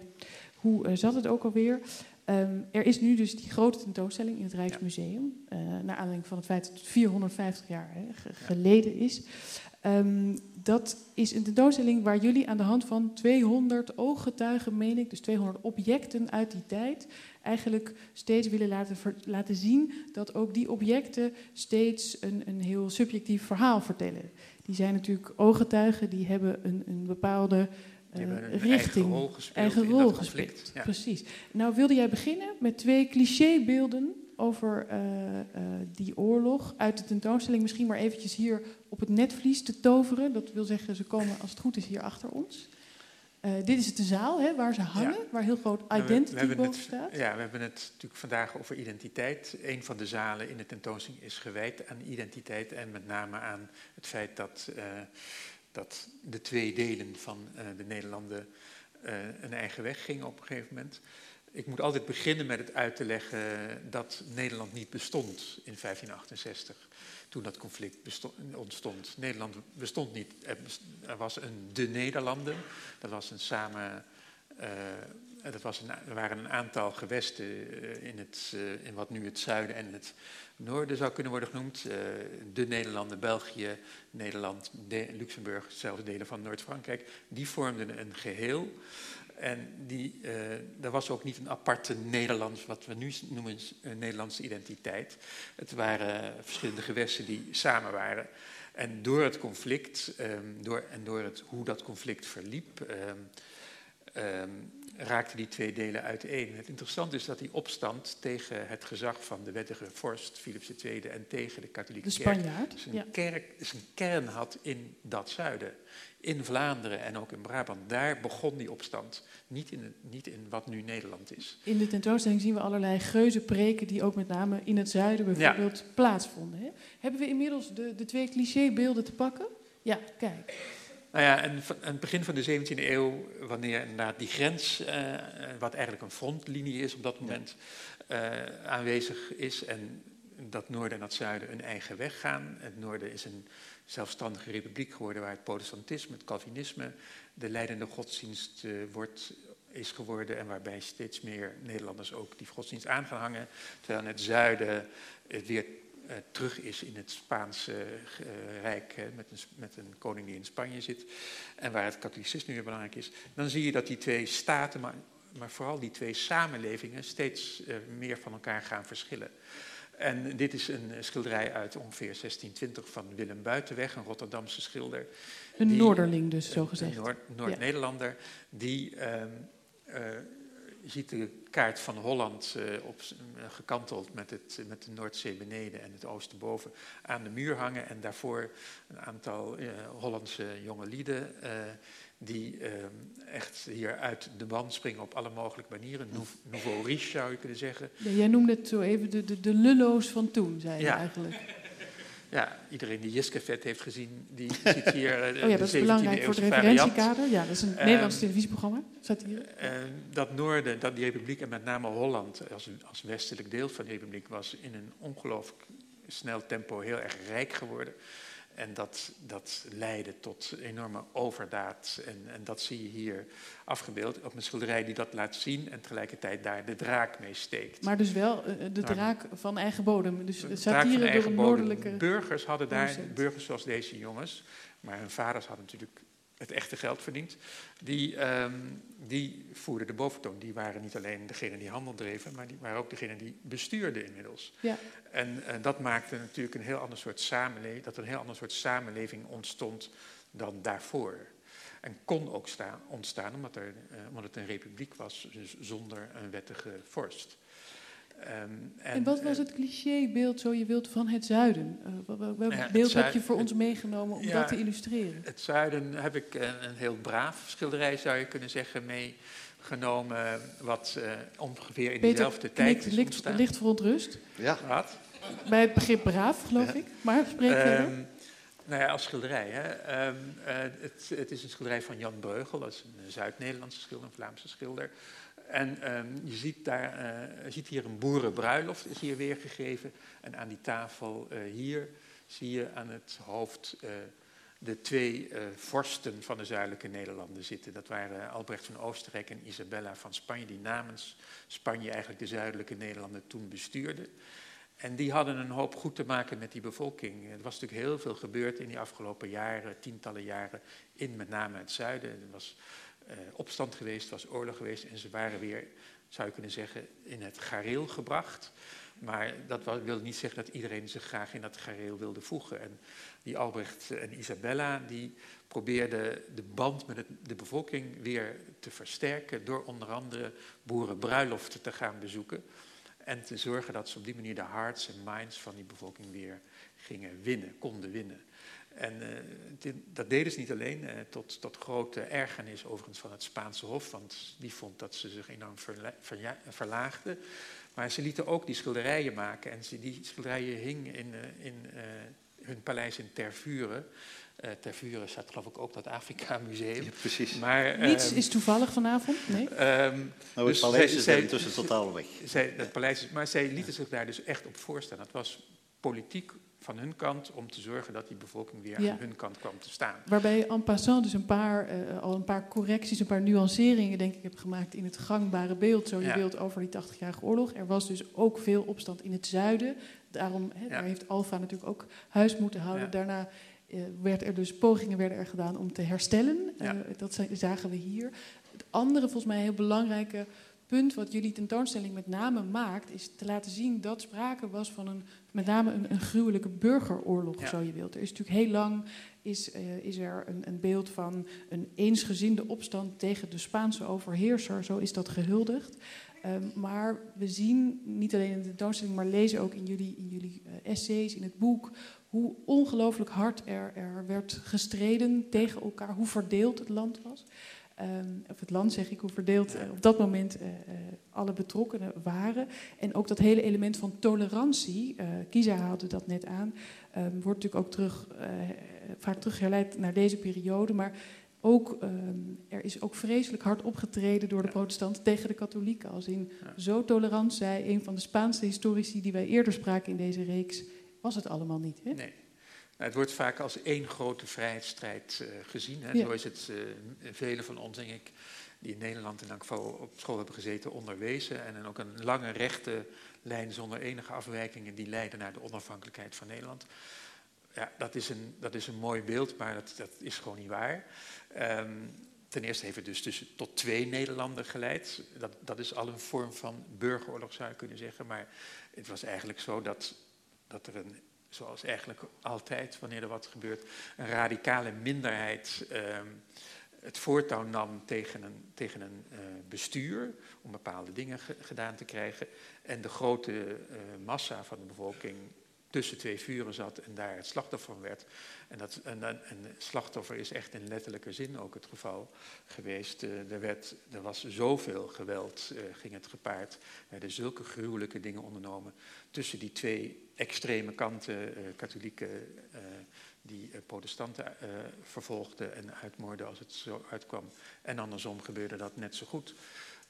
hoe zat het ook alweer? Um, er is nu dus die grote tentoonstelling in het Rijksmuseum, ja. uh, naar aanleiding van het feit dat het 450 jaar hè, geleden is. Um, dat is een tentoonstelling waar jullie aan de hand van 200 ooggetuigen, meen ik, dus 200 objecten uit die tijd, eigenlijk steeds willen laten, laten zien dat ook die objecten steeds een, een heel subjectief verhaal vertellen. Die zijn natuurlijk ooggetuigen, die hebben een, een bepaalde uh, richting, eigen rol gespeeld. Eigen rol gespeeld. Ja. Precies. Nou wilde jij beginnen met twee clichébeelden over uh, uh, die oorlog uit de tentoonstelling. Misschien maar eventjes hier op het netvlies te toveren. Dat wil zeggen, ze komen als het goed is hier achter ons. dit is de zaal hè, waar ze hangen, ja. waar heel groot identity we, we boven het, staat. Ja, we hebben het natuurlijk vandaag over identiteit. Een van de zalen in de tentoonstelling is gewijd aan identiteit en met name aan het feit dat dat de twee delen van uh, de Nederlanden uh, een eigen weg gingen op een gegeven moment. Ik moet altijd beginnen met het uit te leggen dat Nederland niet bestond in 1568, toen dat conflict ontstond. Nederland bestond niet. Er was een de Nederlanden, dat was een samen. Uh, dat was er waren een aantal gewesten in, het, in wat nu het zuiden en het noorden zou kunnen worden genoemd. De Nederlanden, België, Nederland, de, Luxemburg, zelfs delen van Noord-Frankrijk. Die vormden een geheel. En die, er was ook niet een aparte Nederlands, wat we nu noemen Nederlandse identiteit. Het waren verschillende gewesten die samen waren. En door het conflict, um, door, en door het, hoe dat conflict verliep, um, raakten die twee delen uiteen. Het interessante is dat die opstand tegen het gezag van de wettige vorst Philips II en tegen de katholieke de kerk, zijn, ja. kerk zijn kern had in dat zuiden. In Vlaanderen en ook in Brabant. Daar begon die opstand. Niet in, niet in wat nu Nederland is. In de tentoonstelling zien we allerlei geuze preken die ook met name in het zuiden bijvoorbeeld ja. plaatsvonden. Hè? Hebben we inmiddels de, de twee clichébeelden te pakken? Ja, kijk. Nou ja, en aan het begin van de 17e eeuw, wanneer inderdaad die grens, uh, wat eigenlijk een frontlinie is op dat moment, uh, aanwezig is en dat noorden en dat zuiden een eigen weg gaan. Het noorden is een zelfstandige republiek geworden waar het protestantisme, het Calvinisme, de leidende godsdienst uh, wordt, is geworden en waarbij steeds meer Nederlanders ook die godsdienst aan gaan hangen. Terwijl in het zuiden het weer uh, terug is in het Spaanse uh, Rijk, met, een, met een koning die in Spanje zit, en waar het katholicisme weer belangrijk is, dan zie je dat die twee staten, maar, maar vooral die twee samenlevingen, steeds uh, meer van elkaar gaan verschillen. En dit is een schilderij uit ongeveer 1620 van Willem Buitenweg, een Rotterdamse schilder. Een die, Noorderling dus, zo gezegd. Een Noord, Noord-Nederlander, ja. die um, je ziet de kaart van Holland uh, op, uh, gekanteld met, het, met de Noordzee beneden en het oosten boven aan de muur hangen. En daarvoor een aantal uh, Hollandse jonge lieden die echt hier uit de band springen op alle mogelijke manieren. Nouveau riche zou je kunnen zeggen. Ja, jij noemde het zo even de, de, de lullo's van toen, zei je ja. eigenlijk. Ja, iedereen die Jiskefet heeft gezien, die ziet hier uh, oh ja, dat is belangrijk voor het referentiekader. Ja, dat is een um, Nederlands televisieprogramma. Staat hier. Uh, dat noorden, dat die republiek en met name Holland als, als westelijk deel van de republiek was in een ongelooflijk snel tempo heel erg rijk geworden. En dat, dat leidde tot enorme overdaad. En, en dat zie je hier afgebeeld op een schilderij die dat laat zien en tegelijkertijd daar de draak mee steekt. Maar dus wel uh, de draak van eigen bodem. Dus satire door een noordelijke... Burgers hadden daar, burgers zoals deze jongens, maar hun vaders hadden natuurlijk het echte geld verdiend. Die, um, die voerden de boventoon. Die waren niet alleen degene die handel dreven, maar die waren ook degene die bestuurden inmiddels. Ja. En uh, dat maakte natuurlijk een heel ander soort samenleving, dat een heel ander soort samenleving ontstond dan daarvoor. En kon ook staan, ontstaan omdat, er, uh, omdat het een republiek was, dus zonder een wettige vorst. Um, en, en, wat was het clichébeeld, zo je wilt, van het zuiden? Uh, welk ja, beeld heb je voor het, ons meegenomen om ja, dat te illustreren? Het zuiden heb ik een, een, heel braaf schilderij, zou je kunnen zeggen, meegenomen. Wat uh, ongeveer in Peter dezelfde tijd is licht, ontstaan. licht verontrust. Ja. Wat? Bij het begrip braaf, geloof ja. ik. Maar spreek verder. Um, nou ja, als schilderij. Hè. Um, uh, het, het, is een schilderij van Jan Breugel, dat is een Zuid-Nederlandse schilder, een Vlaamse schilder. En um, je ziet, daar, je ziet hier een boerenbruiloft is hier weergegeven. En aan die tafel uh, hier zie je aan het hoofd uh, de twee vorsten van de zuidelijke Nederlanden zitten. Dat waren Albrecht van Oostenrijk en Isabella van Spanje, die namens Spanje eigenlijk de zuidelijke Nederlanden toen bestuurden. En die hadden een hoop goed te maken met die bevolking. Er was natuurlijk heel veel gebeurd in die afgelopen jaren, tientallen jaren, in met name het zuiden. Er was uh, opstand geweest, was oorlog geweest en ze waren weer, zou je kunnen zeggen, in het gareel gebracht. Maar dat wilde niet zeggen dat iedereen zich graag in dat gareel wilde voegen. En die Albrecht en Isabella, die probeerden de band met de bevolking weer te versterken door onder andere boerenbruiloften te gaan bezoeken. En te zorgen dat ze op die manier de hearts en minds van die bevolking weer gingen winnen, konden winnen. En uh, dit, dat deden ze niet alleen, uh, tot, tot grote ergernis overigens van het Spaanse Hof, want die vond dat ze zich enorm verla verlaagden. Maar ze lieten ook die schilderijen maken en ze, die schilderijen hingen in, uh, in hun paleis in Tervuren. Tervuren staat geloof ik ook dat Afrika Museum. Ja, precies. Maar, Niets is toevallig vanavond, nee? Um, nou, het paleis dus is zij, intussen totaal weg. Zij, het paleis, maar zij lieten zich daar dus echt op voorstaan. Het was politiek van hun kant om te zorgen dat die bevolking weer ja. aan hun kant kwam te staan. Waarbij en passant dus een paar, uh, al een paar correcties, een paar nuanceringen denk ik hebt gemaakt in het gangbare beeld, zo je ja. beeld over die 80-jarige oorlog. Er was dus ook veel opstand in het zuiden. Daarom he, daar heeft Alfa natuurlijk ook huis moeten houden. Daarna uh, werd er dus pogingen werden er gedaan om te herstellen. Uh, dat zagen we hier. Het andere volgens mij heel belangrijke punt wat jullie tentoonstelling met name maakt, is te laten zien dat sprake was van een, met name een, een gruwelijke burgeroorlog, ja. zo je wilt. Er is natuurlijk heel lang is, uh, is er een, een, beeld van een eensgezinde opstand tegen de Spaanse overheerser, zo is dat gehuldigd. Um, maar we zien niet alleen in de tentoonstelling, maar lezen ook in jullie, in jullie uh, essays, in het boek, hoe ongelooflijk hard er, er werd gestreden tegen elkaar, hoe verdeeld het land was. Um, of het land zeg ik, hoe verdeeld uh, op dat moment uh, uh, alle betrokkenen waren. En ook dat hele element van tolerantie, Kiza haalde dat net aan, um, wordt natuurlijk ook terug, vaak terugherleid naar deze periode. Maar ook, ehm, er is ook vreselijk hard opgetreden door de protestanten tegen de katholieken. Als in zo tolerant, zei een van de Spaanse historici die wij eerder spraken in deze reeks, was het allemaal niet. Hè? Nee. Nou, het wordt vaak als één grote vrijheidsstrijd uh, gezien. Hè. Ja. Zo is het uh, velen van ons, denk ik, die in Nederland in elk geval op school hebben gezeten, onderwezen. En dan ook een lange rechte lijn zonder enige afwijkingen die leiden naar de onafhankelijkheid van Nederland. Ja, dat is een, dat is een mooi beeld, maar dat, dat is gewoon niet waar. Um, ten eerste heeft het dus, dus tot twee Nederlanden geleid. Dat, dat is al een vorm van burgeroorlog, zou je kunnen zeggen. Maar het was eigenlijk zo dat, dat er een, zoals eigenlijk altijd wanneer er wat gebeurt, een radicale minderheid um, het voortouw nam tegen een, tegen een uh, bestuur om bepaalde dingen ge, gedaan te krijgen. En de grote uh, massa van de bevolking tussen twee vuren zat en daar het slachtoffer van werd. En, dat, en, en slachtoffer is echt in letterlijke zin ook het geval geweest. Uh, er, werd, er was zoveel geweld, ging het gepaard. Er werden zulke gruwelijke dingen ondernomen tussen die twee extreme kanten, uh, katholieken die protestanten vervolgden en uitmoorden als het zo uitkwam. En andersom gebeurde dat net zo goed.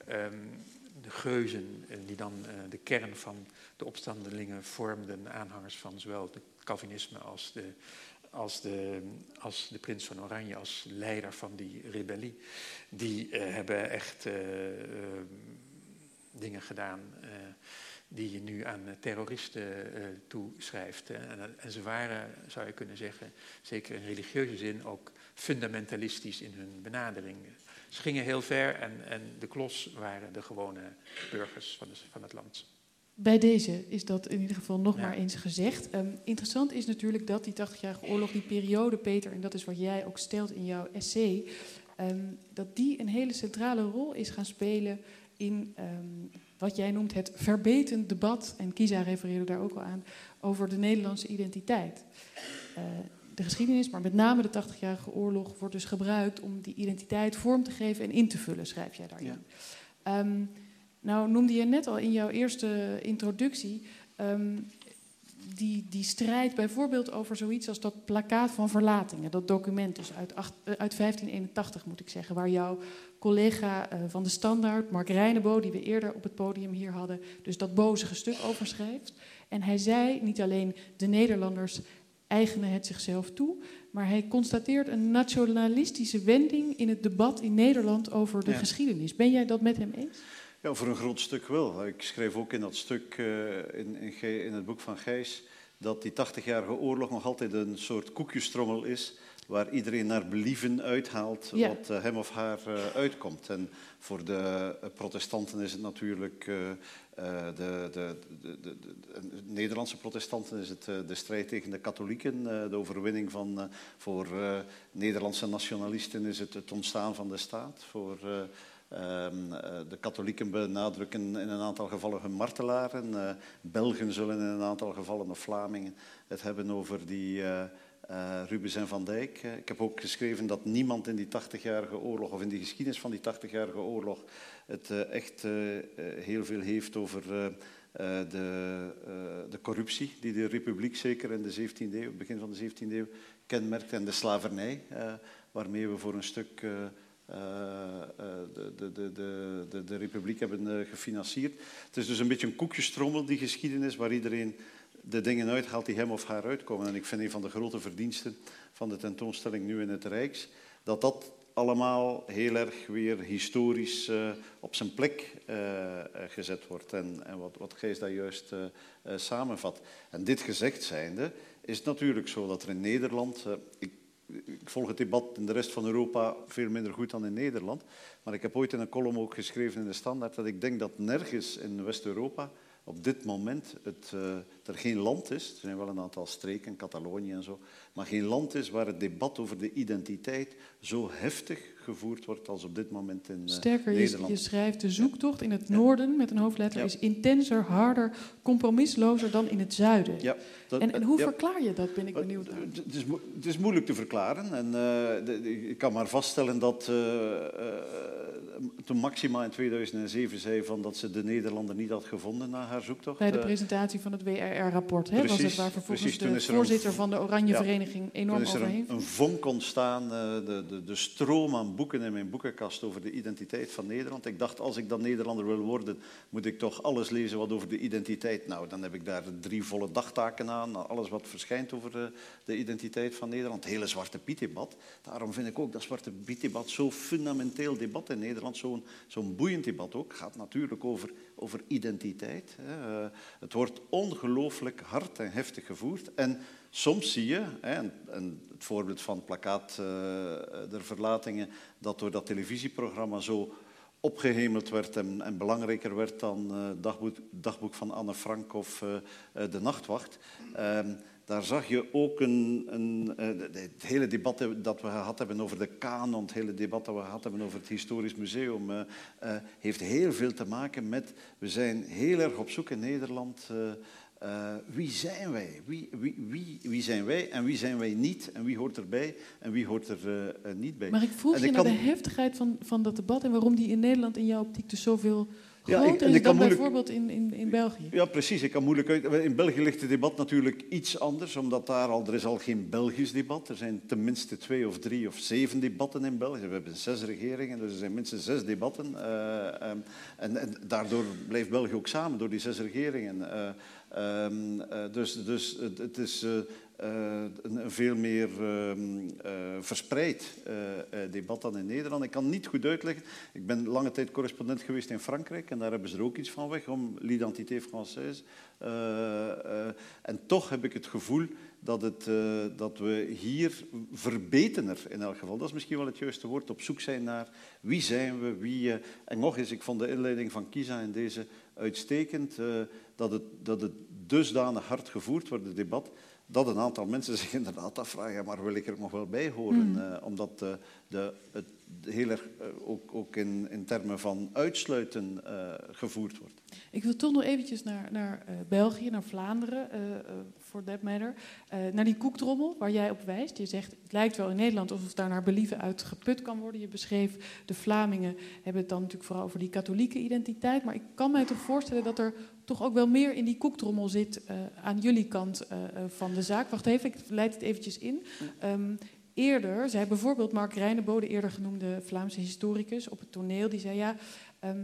Um, de geuzen die dan de kern van de opstandelingen vormden, aanhangers van zowel het Calvinisme als de, als, de, als de prins van Oranje, als leider van die rebellie, die hebben echt dingen gedaan die je nu aan terroristen toeschrijft. En, en ze waren, zou je kunnen zeggen, zeker in religieuze zin, ook fundamentalistisch in hun benadering. Ze gingen heel ver en, en de klos waren de gewone burgers van, de, van het land. Bij deze is dat in ieder geval nog Ja. maar eens gezegd. Um, interessant is natuurlijk dat die 80-jarige oorlog, die periode, Peter, en dat is wat jij ook stelt in jouw essay, um, dat die een hele centrale rol is gaan spelen in um, wat jij noemt het verbetend debat, en Kisa refereerde daar ook al aan, over de Nederlandse identiteit. Uh, de geschiedenis, maar met name de 80-jarige oorlog, wordt dus gebruikt om die identiteit vorm te geven en in te vullen, schrijf jij daarin. Ja. Um, nou noemde je net al in jouw eerste introductie um, die, die strijd bijvoorbeeld over zoiets als dat plakkaat van verlatingen, dat document dus uit, uh, uit 1581 moet ik zeggen, waar jouw collega uh, van de Standaard, Mark Reinebo, die we eerder op het podium hier hadden, dus dat bozige stuk over schrijft. En hij zei niet alleen de Nederlanders eigenen het zichzelf toe. Maar hij constateert een nationalistische wending in het debat in Nederland over de Ja. geschiedenis. Ben jij dat met hem eens? Ja, voor een groot stuk wel. Ik schreef ook in dat stuk uh, in, in, in het boek van Gijs dat die 80-jarige oorlog nog altijd een soort koekjestrommel is waar iedereen naar believen uithaalt Ja. wat uh, hem of haar uh, uitkomt. En voor de uh, protestanten is het natuurlijk, de, de, de, de, de, Nederlandse protestanten is het de strijd tegen de katholieken, de overwinning van, voor Nederlandse nationalisten is het het ontstaan van de staat, voor... Uh, de katholieken benadrukken in een aantal gevallen hun martelaren. Belgen zullen in een aantal gevallen, of Vlamingen, het hebben over die uh, Rubens en Van Dijk. Uh, ik heb ook geschreven dat niemand in die 80-jarige oorlog, of in die geschiedenis van die 80-jarige oorlog, het uh, echt heel veel heeft over de, de, corruptie die de republiek zeker in de 17e eeuw, begin van de 17e eeuw, kenmerkt en de slavernij, waarmee we voor een stuk... De, de, de, de, de republiek hebben gefinancierd. Het is dus een beetje een koekjestrommel, die geschiedenis, waar iedereen de dingen uithaalt die hem of haar uitkomen. En ik vind een van de grote verdiensten van de tentoonstelling nu in het Rijks, dat dat allemaal heel erg weer historisch uh, op zijn plek uh, gezet wordt. En, en wat, wat Gijs daar juist samenvat. En dit gezegd zijnde, is het natuurlijk zo dat er in Nederland... Ik, ik volg het debat in de rest van Europa veel minder goed dan in Nederland. Maar ik heb ooit in een column ook geschreven in de Standaard dat ik denk dat nergens in West-Europa op dit moment het, uh, er geen land is. Er zijn wel een aantal streken, Catalonië en zo. Maar geen land is waar het debat over de identiteit zo heftig gevoerd wordt als op dit moment in uh, Sterker, Nederland. je, je schrijft de zoektocht in het noorden met een hoofdletter is intenser, harder, compromislozer dan in het zuiden. Ja, dat- En, en hoe verklaar je dat, ben ik Maar benieuwd naar. Het is, het is moeilijk te verklaren. En, uh, de, ik kan maar vaststellen dat uh, uh, toen Maxima in 2007 zei van dat ze de Nederlander niet had gevonden na haar zoektocht. Bij de eh, presentatie van het WRR OER-rapport, hè, was het, waar vervolgens precies. De er een voorzitter van de Oranje Ja. Vereniging enorm er overheen. een, een vonk ontstaan, eh, de, de, de stroom aan boeken in mijn boekenkast over de identiteit van Nederland. Ik dacht, als ik dan Nederlander wil worden, moet ik toch alles lezen wat over de identiteit. Nou, dan heb ik daar drie volle dagtaken aan, alles wat verschijnt over eh, de identiteit van Nederland. Hele Zwarte Piet-debat. Daarom vind ik ook dat Zwarte Piet-debat zo'n fundamenteel debat in Nederland, zo'n zo'n boeiend debat ook. Gaat natuurlijk over, over identiteit. Eh, het wordt ongelooflijk hard en heftig gevoerd. En soms zie je, hè, en, het voorbeeld van het plakkaat eh, der verlatingen, dat door dat televisieprogramma zo opgehemeld werd en, en belangrijker werd dan eh, dagboek, dagboek van Anne Frank of eh, De Nachtwacht. Ehm, daar zag je ook een, een, het hele debat dat we gehad hebben over de kanon, het hele debat dat we gehad hebben over het historisch museum, heeft heel veel te maken met, we zijn heel erg op zoek in Nederland, eh, wie zijn wij? Wie, wie, wie, wie zijn wij en wie zijn wij niet? En wie hoort erbij en wie hoort er eh, eh, niet bij? Maar ik vroeg En je ik naar kan- de heftigheid van, van dat debat en waarom die in Nederland in jouw optiek dus zoveel Ja, ik- groter en is ik dan moeilijk- bijvoorbeeld in, in, in België. Ja, precies. Ik kan moeilijk uit. In België ligt het debat natuurlijk iets anders, omdat daar al, er is al geen Belgisch debat. Er zijn tenminste twee of drie of zeven debatten in België. We hebben zes regeringen, dus er zijn minstens zes debatten. Eh, ehm, en, en daardoor blijft België ook samen, door die zes regeringen. Eh, ehm, eh, dus dus het, het is eh, eh, een, veel meer ehm, eh, verspreid debat dan in Nederland. Ik kan niet goed uitleggen. Ik ben lange tijd correspondent geweest in Frankrijk en daar hebben ze er ook iets van weg om l'identité française. En toch heb ik het gevoel dat, het, eh, dat we hier verbetener in elk geval, dat is misschien wel het juiste woord, op zoek zijn naar wie zijn we, wie... eh, en nog eens, ik vond de inleiding van Kisa in deze uitstekend, eh, dat, het, dat het dusdanig hard gevoerd wordt, het debat, dat een aantal mensen zich inderdaad afvragen, maar wil ik er nog wel bij horen? eh, omdat eh, de, het heel erg eh, ook, ook in, in termen van uitsluiten gevoerd wordt. Ik wil toch nog eventjes naar, naar België, naar Vlaanderen, for that matter. Naar die koekdrommel waar jij op wijst. Je zegt, het lijkt wel in Nederland alsof daar naar believen uit geput kan worden. Je beschreef, de Vlamingen hebben het dan natuurlijk vooral over die katholieke identiteit. Maar ik kan mij toch voorstellen dat er toch ook wel meer in die koekdrommel zit eh, aan jullie kant eh, eh, van de zaak. Wacht even, ik leid het eventjes in. Ehm, eerder zei bijvoorbeeld Mark Reinebo, de eerder genoemde Vlaamse historicus, op het toneel, die zei ja... ehm,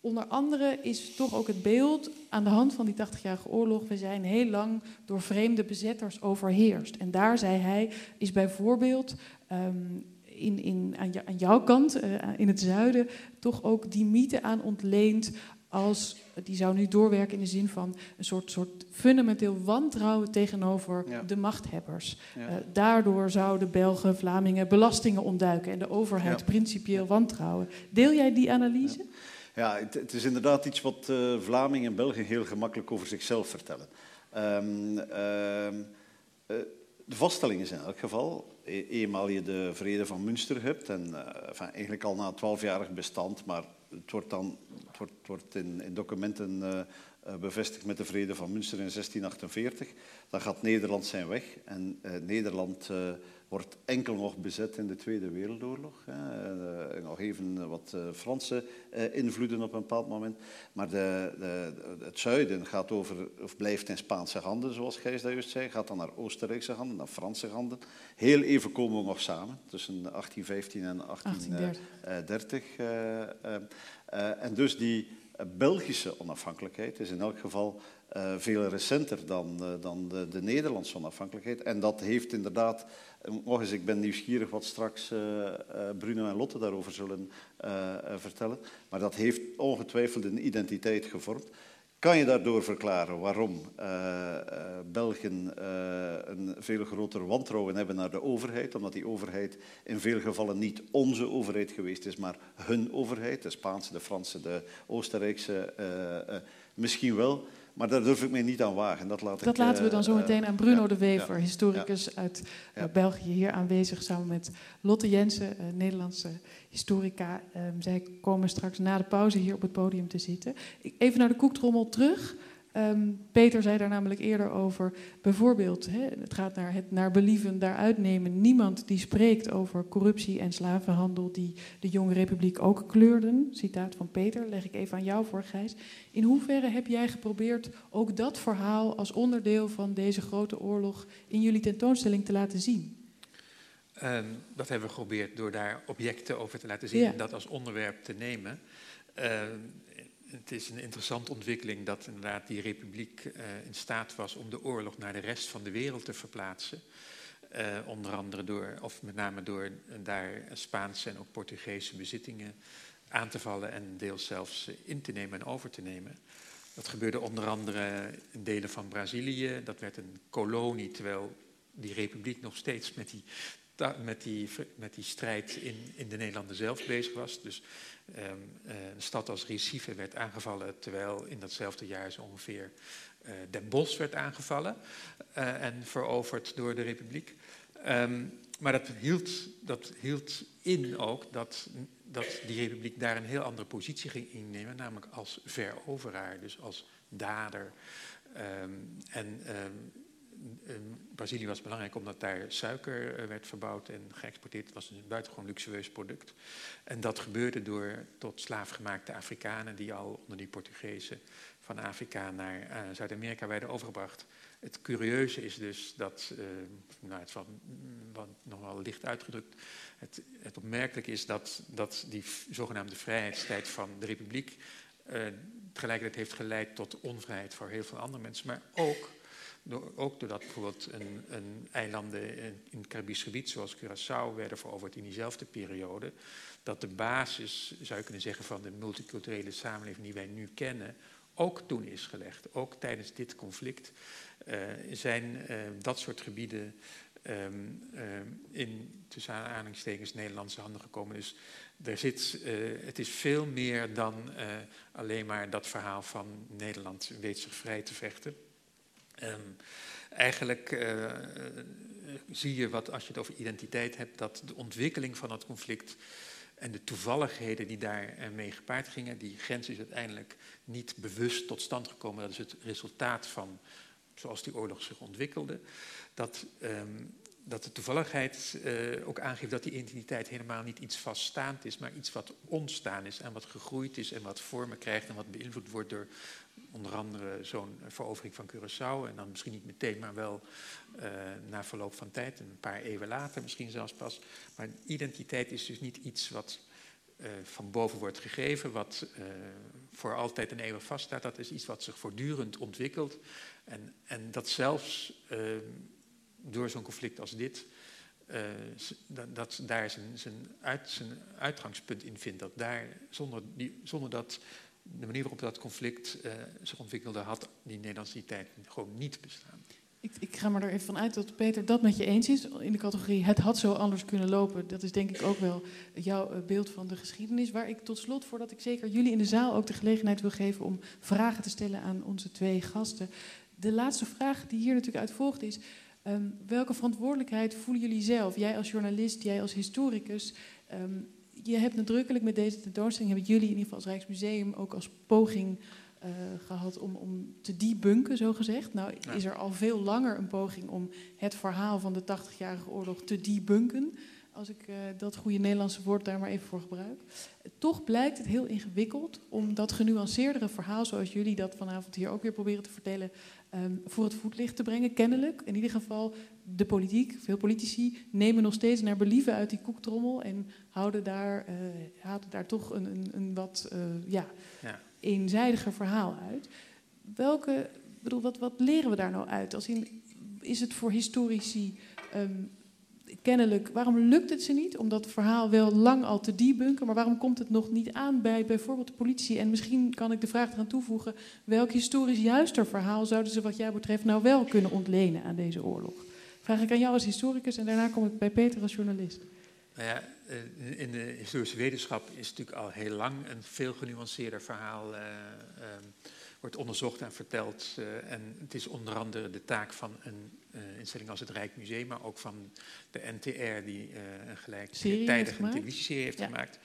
Onder andere is toch ook het beeld aan de hand van die 80-jarige oorlog. We zijn heel lang door vreemde bezetters overheerst. En daar, zei hij, is bijvoorbeeld ehm, in, in, aan, jou- aan jouw kant, in het zuiden, toch ook die mythe aan ontleend. Als, die zou nu doorwerken in de zin van een soort, soort fundamenteel wantrouwen tegenover Ja. de machthebbers. Ja. Eh, daardoor zouden Belgen, Vlamingen belastingen ontduiken en de overheid Ja. principieel wantrouwen. Deel jij die analyse? Ja, het, het is inderdaad iets wat eh, Vlamingen en Belgen heel gemakkelijk over zichzelf vertellen. Ehm, ehm, eh, de vaststelling is in elk geval, e- eenmaal je de vrede van Münster hebt, en enfin, eigenlijk al na een twaalfjarig bestand, maar het wordt, dan, het wordt, wordt in, in documenten eh, eh, bevestigd met de vrede van Münster in 1648, dan gaat Nederland zijn weg en eh, Nederland... eh, wordt enkel nog bezet in de Tweede Wereldoorlog. Hè. Eh, nog even wat eh, Franse eh, invloeden op een bepaald moment. Maar de, de, het zuiden gaat over, of blijft in Spaanse handen, zoals Gijs dat juist zei. Gaat dan naar Oostenrijkse handen, naar Franse handen. Heel even komen we nog samen, tussen 1815 en 1830. eh, eh, eh, en dus die eh, Belgische onafhankelijkheid is in elk geval eh, veel recenter dan, eh, dan de, de Nederlandse onafhankelijkheid. En dat heeft inderdaad, eh, nog eens, ik ben nieuwsgierig wat straks Bruno en Lotte daarover zullen vertellen, maar dat heeft ongetwijfeld een identiteit gevormd. Kan je daardoor verklaren waarom eh, Belgen eh, een veel groter wantrouwen hebben naar de overheid? Omdat die overheid in veel gevallen niet onze overheid geweest is, maar hun overheid. De Spaanse, de Franse, de Oostenrijkse, misschien wel. Maar daar durf ik mij niet aan wagen. Dat, laat Dat ik, laten we eh, dan zo eh, meteen aan Bruno ja, de Wever, ja, historicus uit eh. België, hier aanwezig samen met Lotte Jensen, eh, Nederlandse historica. Ehm, zij komen straks na de pauze hier op het podium te zitten. Even naar de koektrommel terug. Ehm, Peter zei daar namelijk eerder over, bijvoorbeeld, het gaat naar het naar believen daaruit nemen. Niemand die spreekt over corruptie en slavenhandel die de jonge republiek ook kleurden. Citaat van Peter, leg ik even aan jou voor, Gijs. In hoeverre heb jij geprobeerd ook dat verhaal als onderdeel van deze grote oorlog in jullie tentoonstelling te laten zien? Ehm, dat hebben we geprobeerd door daar objecten over te laten zien Ja. en dat als onderwerp te nemen. Ehm, het is een interessante ontwikkeling dat inderdaad die republiek eh, in staat was om de oorlog naar de rest van de wereld te verplaatsen. Eh, onder andere door, of met name door daar Spaanse en ook Portugese bezittingen aan te vallen en deels zelfs in te nemen en over te nemen. Dat gebeurde onder andere in delen van Brazilië. Dat werd een kolonie, terwijl die republiek nog steeds met die, met die, met die strijd in, in de Nederlanden zelf bezig was. Dus ehm, eh, een stad als Recife werd aangevallen, terwijl in datzelfde jaar zo ongeveer eh, Den Bosch werd aangevallen eh, en veroverd door de republiek. Ehm, maar dat hield, dat hield in ook dat, dat die republiek daar een heel andere positie ging innemen, namelijk als veroveraar, dus als dader. Ehm, en Brazilië was belangrijk omdat daar suiker eh, werd verbouwd en geëxporteerd. Het was een buitengewoon luxueus product. En dat gebeurde door tot slaafgemaakte Afrikanen die al onder die Portugezen van Afrika naar eh, Zuid-Amerika werden overgebracht. Het curieuze is dus dat, eh, nou, het wat nog wel licht uitgedrukt, het, het opmerkelijke is dat, dat die zogenaamde vrijheidstijd van de republiek eh, tegelijkertijd heeft geleid tot onvrijheid voor heel veel andere mensen, maar ook, ook doordat bijvoorbeeld een, een eilanden in, het Caribisch gebied, zoals Curaçao, werden veroverd in diezelfde periode, dat de basis, zou je kunnen zeggen, van de multiculturele samenleving die wij nu kennen, ook toen is gelegd. Ook tijdens dit conflict eh, zijn eh, dat soort gebieden ehm, ehm, in, tussen aanhalingstekens, Nederlandse handen gekomen. Dus er zit, eh, het is veel meer dan eh, alleen maar dat verhaal van Nederland weet zich vrij te vechten. Ehm, eigenlijk eh, eh, zie je wat, als je het over identiteit hebt, dat de ontwikkeling van het conflict en de toevalligheden die daarmee gepaard gingen, die grens is uiteindelijk niet bewust tot stand gekomen. Dat is het resultaat van zoals die oorlog zich ontwikkelde. Dat, ehm, dat de toevalligheid eh, ook aangeeft dat die identiteit helemaal niet iets vaststaand is, maar iets wat ontstaan is en wat gegroeid is en wat vormen krijgt en wat beïnvloed wordt door onder andere zo'n verovering van Curaçao. En dan misschien niet meteen, maar wel eh, na verloop van tijd, een paar eeuwen later misschien zelfs pas. Maar identiteit is dus niet iets wat eh, van boven wordt gegeven, wat voor altijd en eeuwig vaststaat. Dat is iets wat zich voortdurend ontwikkelt. En, en dat zelfs eh, door zo'n conflict als dit, eh, dat, dat daar zijn, zijn, uit, zijn uitgangspunt in vindt. Dat daar, zonder, die, zonder dat de manier waarop dat conflict eh, zich ontwikkelde, had die Nederlandse identiteit gewoon niet bestaan. Ik, ik ga maar er even van uit dat Peter dat met je eens is. In de categorie het had zo anders kunnen lopen. Dat is denk ik ook wel jouw eh, beeld van de geschiedenis. Waar ik tot slot, voordat ik zeker jullie in de zaal ook de gelegenheid wil geven om vragen te stellen aan onze twee gasten. De laatste vraag die hier natuurlijk uit volgt is. Ehm, welke verantwoordelijkheid voelen jullie zelf? Jij als journalist, jij als historicus. ehm, je hebt nadrukkelijk met deze tentoonstelling, hebben jullie in ieder geval als Rijksmuseum ook als poging eh, gehad om, om te debunken, zo gezegd. Nou Ja. is er al veel langer een poging om het verhaal van de 80-jarige oorlog te debunken. Als ik eh, dat goede Nederlandse woord daar maar even voor gebruik. Toch blijkt het heel ingewikkeld om dat genuanceerdere verhaal, zoals jullie dat vanavond hier ook weer proberen te vertellen, ehm, voor het voetlicht te brengen. Kennelijk, in ieder geval, de politiek, veel politici, nemen nog steeds naar believen uit die koektrommel en houden daar, houden daar toch een, een, een wat ja, Ja. eenzijdiger verhaal uit. Welke, bedoel, wat, wat leren we daar nou uit? Als in, is het voor historici ehm, kennelijk, waarom lukt het ze niet om dat verhaal wel lang al te debunken, maar waarom komt het nog niet aan bij bijvoorbeeld de politie? En misschien kan ik de vraag eraan toevoegen, welk historisch juister verhaal zouden ze wat jou betreft nou wel kunnen ontlenen aan deze oorlog? Vraag ik aan jou als historicus en daarna kom ik bij Peter als journalist. Nou ja, eh, in de historische wetenschap is natuurlijk al heel lang een veel genuanceerder verhaal eh, ehm, wordt onderzocht en verteld. eh, en het is onder andere de taak van een eh, instelling als het Rijksmuseum, maar ook van de NTR, die eh, een gelijktijdige televisieserie heeft Ja. gemaakt,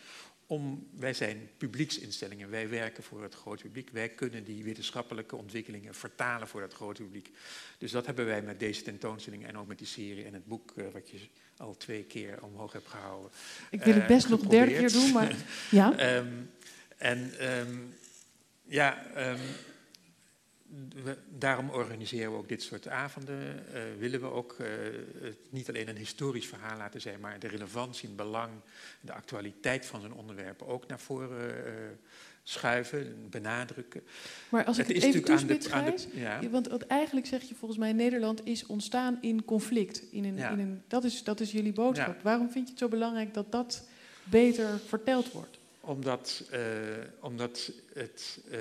om, wij zijn publieksinstellingen, wij werken voor het grote publiek. Wij kunnen die wetenschappelijke ontwikkelingen vertalen voor het grote publiek. Dus dat hebben wij met deze tentoonstelling en ook met die serie en het boek uh, wat je al twee keer omhoog hebt gehouden. Ik wil het best nog een derde keer doen, maar ja. um, en um, ja, um, we, daarom organiseren we ook dit soort avonden. Uh, willen we ook uh, niet alleen een historisch verhaal laten zijn, maar de relevantie, het belang, de actualiteit van zo'n onderwerp ook naar voren uh, schuiven, benadrukken. Maar als ik het, het even toespits, Gijs, ja. want eigenlijk zeg je volgens mij, Nederland is ontstaan in conflict. In een, ja. in een, dat, is, dat is jullie boodschap. Ja. Waarom vind je het zo belangrijk dat dat beter verteld wordt? Omdat, uh, omdat het uh,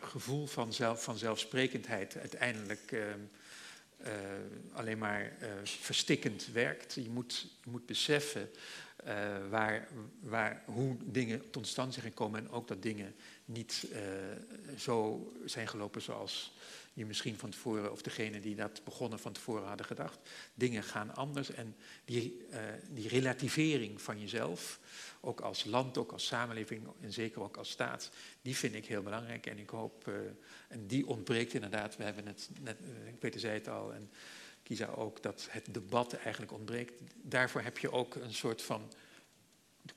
gevoel van, zelf, van zelfsprekendheid uiteindelijk uh, alleen maar verstikkend werkt. Je moet, je moet beseffen waar, waar, hoe dingen tot stand zijn gekomen en ook dat dingen niet zo zijn gelopen zoals je misschien van tevoren, of degene die dat begonnen van tevoren hadden gedacht. Dingen gaan anders en die, die relativering van jezelf ook als land, ook als samenleving en zeker ook als staat, die vind ik heel belangrijk. En ik hoop, uh, en die ontbreekt inderdaad, we hebben het net, Peter zei het al en Kisa ook, dat het debat eigenlijk ontbreekt. Daarvoor heb je ook een soort van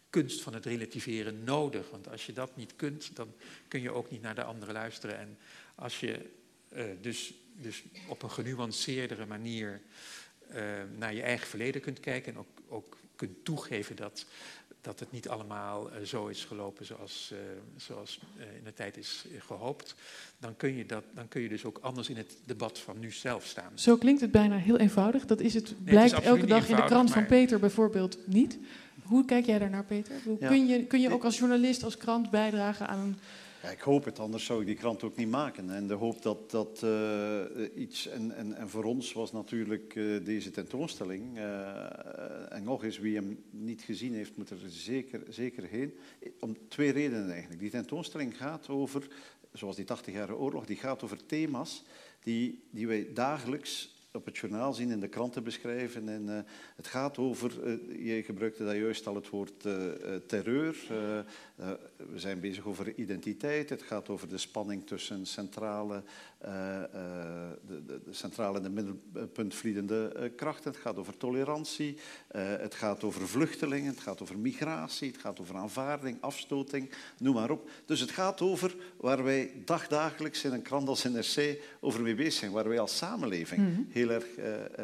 kunst van het relativeren nodig. Want als je dat niet kunt, dan kun je ook niet naar de anderen luisteren. En als je uh, dus, dus op een genuanceerdere manier naar je eigen verleden kunt kijken en ook, ook kunt toegeven dat dat het niet allemaal uh, zo is gelopen zoals, uh, zoals uh, in de tijd is gehoopt, dan kun, je dat, dan kun je dus ook anders in het debat van nu zelf staan. Zo klinkt het bijna heel eenvoudig. Dat is het, blijkt het is elke dag in de krant van Peter bijvoorbeeld niet. Hoe kijk jij daarnaar, Peter? Hoe ja. kun, je, kun je ook als journalist, als krant bijdragen aan een ja, ik hoop het, anders zou ik die krant ook niet maken. En de hoop dat dat uh, iets. En, en, en voor ons was natuurlijk uh, deze tentoonstelling. Uh, en nog eens, wie hem niet gezien heeft, moet er zeker, zeker heen. Om twee redenen eigenlijk. Die tentoonstelling gaat over, zoals die 80-jarige oorlog, die gaat over thema's die, die wij dagelijks op het journaal zien, in de kranten beschrijven. En, het gaat over, uh, je gebruikte daar juist al het woord terreur. We zijn bezig over identiteit. Het gaat over de spanning tussen centrale, de, de, de, centrale en de middelpuntvliedende krachten. Het gaat over tolerantie. het gaat over vluchtelingen. Het gaat over migratie. Het gaat over aanvaarding, afstoting, noem maar op. Dus het gaat over waar wij dagdagelijks in een krant als NRC over mee bezig zijn. Waar wij als samenleving mm -hmm heel erg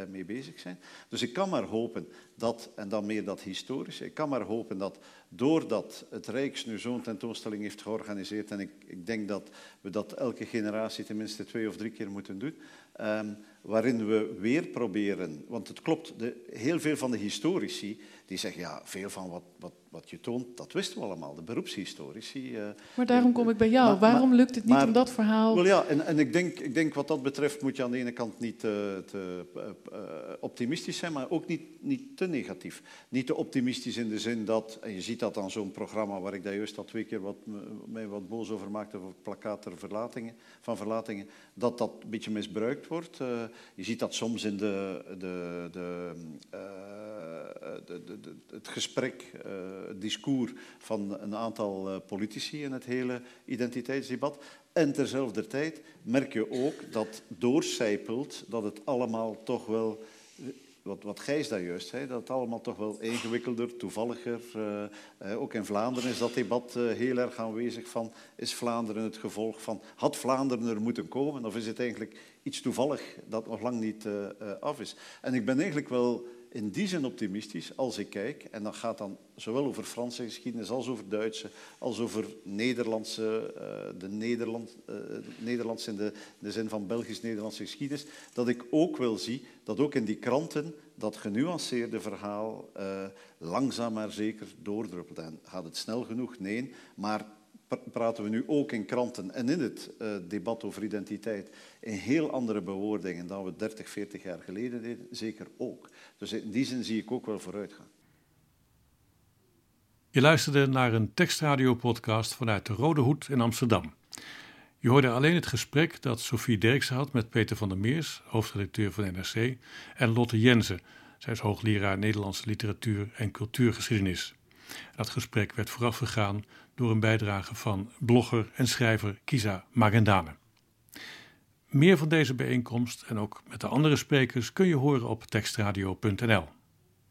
mee bezig zijn. Dus ik kan maar hopen dat, en dan meer dat historische, ik kan maar hopen dat doordat het Rijks nu zo'n tentoonstelling heeft georganiseerd, en ik, ik, denk dat we dat elke generatie tenminste twee of drie keer moeten doen, um, waarin we weer proberen, want het klopt, de, heel veel van de historici die zeggen, ja, veel van wat, wat, wat je toont, dat wisten we allemaal, de beroepshistorici. Uh, maar daarom kom ik bij jou. Maar, Waarom maar, lukt het niet maar, om dat verhaal... Wel ja, en, en ik, denk, ik denk wat dat betreft moet je aan de ene kant niet te, te uh, optimistisch zijn, maar ook niet, niet te negatief. Niet te optimistisch in de zin dat, en je ziet dat aan zo'n programma waar ik daar juist al twee keer wat, mij wat boos over maakte, over plakkaat van verlatingen, dat dat een beetje misbruikt wordt. Uh, je ziet dat soms in de, de, de, uh, de, de, het gesprek, het discours van een aantal politici in het hele identiteitsdebat. En terzelfde tijd merk je ook dat doorcijpelt dat het allemaal toch wel wat, wat Gijs daar juist zei, dat het allemaal toch wel ingewikkelder, toevalliger. Ook in Vlaanderen is dat debat heel erg aanwezig van, is Vlaanderen het gevolg van, had Vlaanderen er moeten komen? Of is het eigenlijk iets toevallig dat nog lang niet uh, af is? En ik ben eigenlijk wel in die zin optimistisch als ik kijk, en dat gaat dan zowel over Franse geschiedenis als over Duitse, als over Nederlandse, uh, de Nederland, uh, in de, de, zin van Belgisch-Nederlandse geschiedenis, dat ik ook wel zie dat ook in die kranten dat genuanceerde verhaal langzaam maar zeker doordruppelt. En gaat het snel genoeg? Nee, maar praten we nu ook in kranten en in het uh, debat over identiteit in heel andere bewoordingen dan we 30, 40 jaar geleden deden, zeker ook. Dus in die zin zie ik ook wel vooruitgaan. Je luisterde naar een tekstradiopodcast vanuit de Rode Hoed in Amsterdam. Je hoorde alleen het gesprek dat Sophie Derksen had met Peter van der Meers, hoofdredacteur van NRC, en Lotte Jensen, zij is hoogleraar Nederlandse literatuur en cultuurgeschiedenis. Dat gesprek werd voorafgegaan door een bijdrage van blogger en schrijver Kisa Magendane. Meer van deze bijeenkomst en ook met de andere sprekers kun je horen op tekstradio.nl.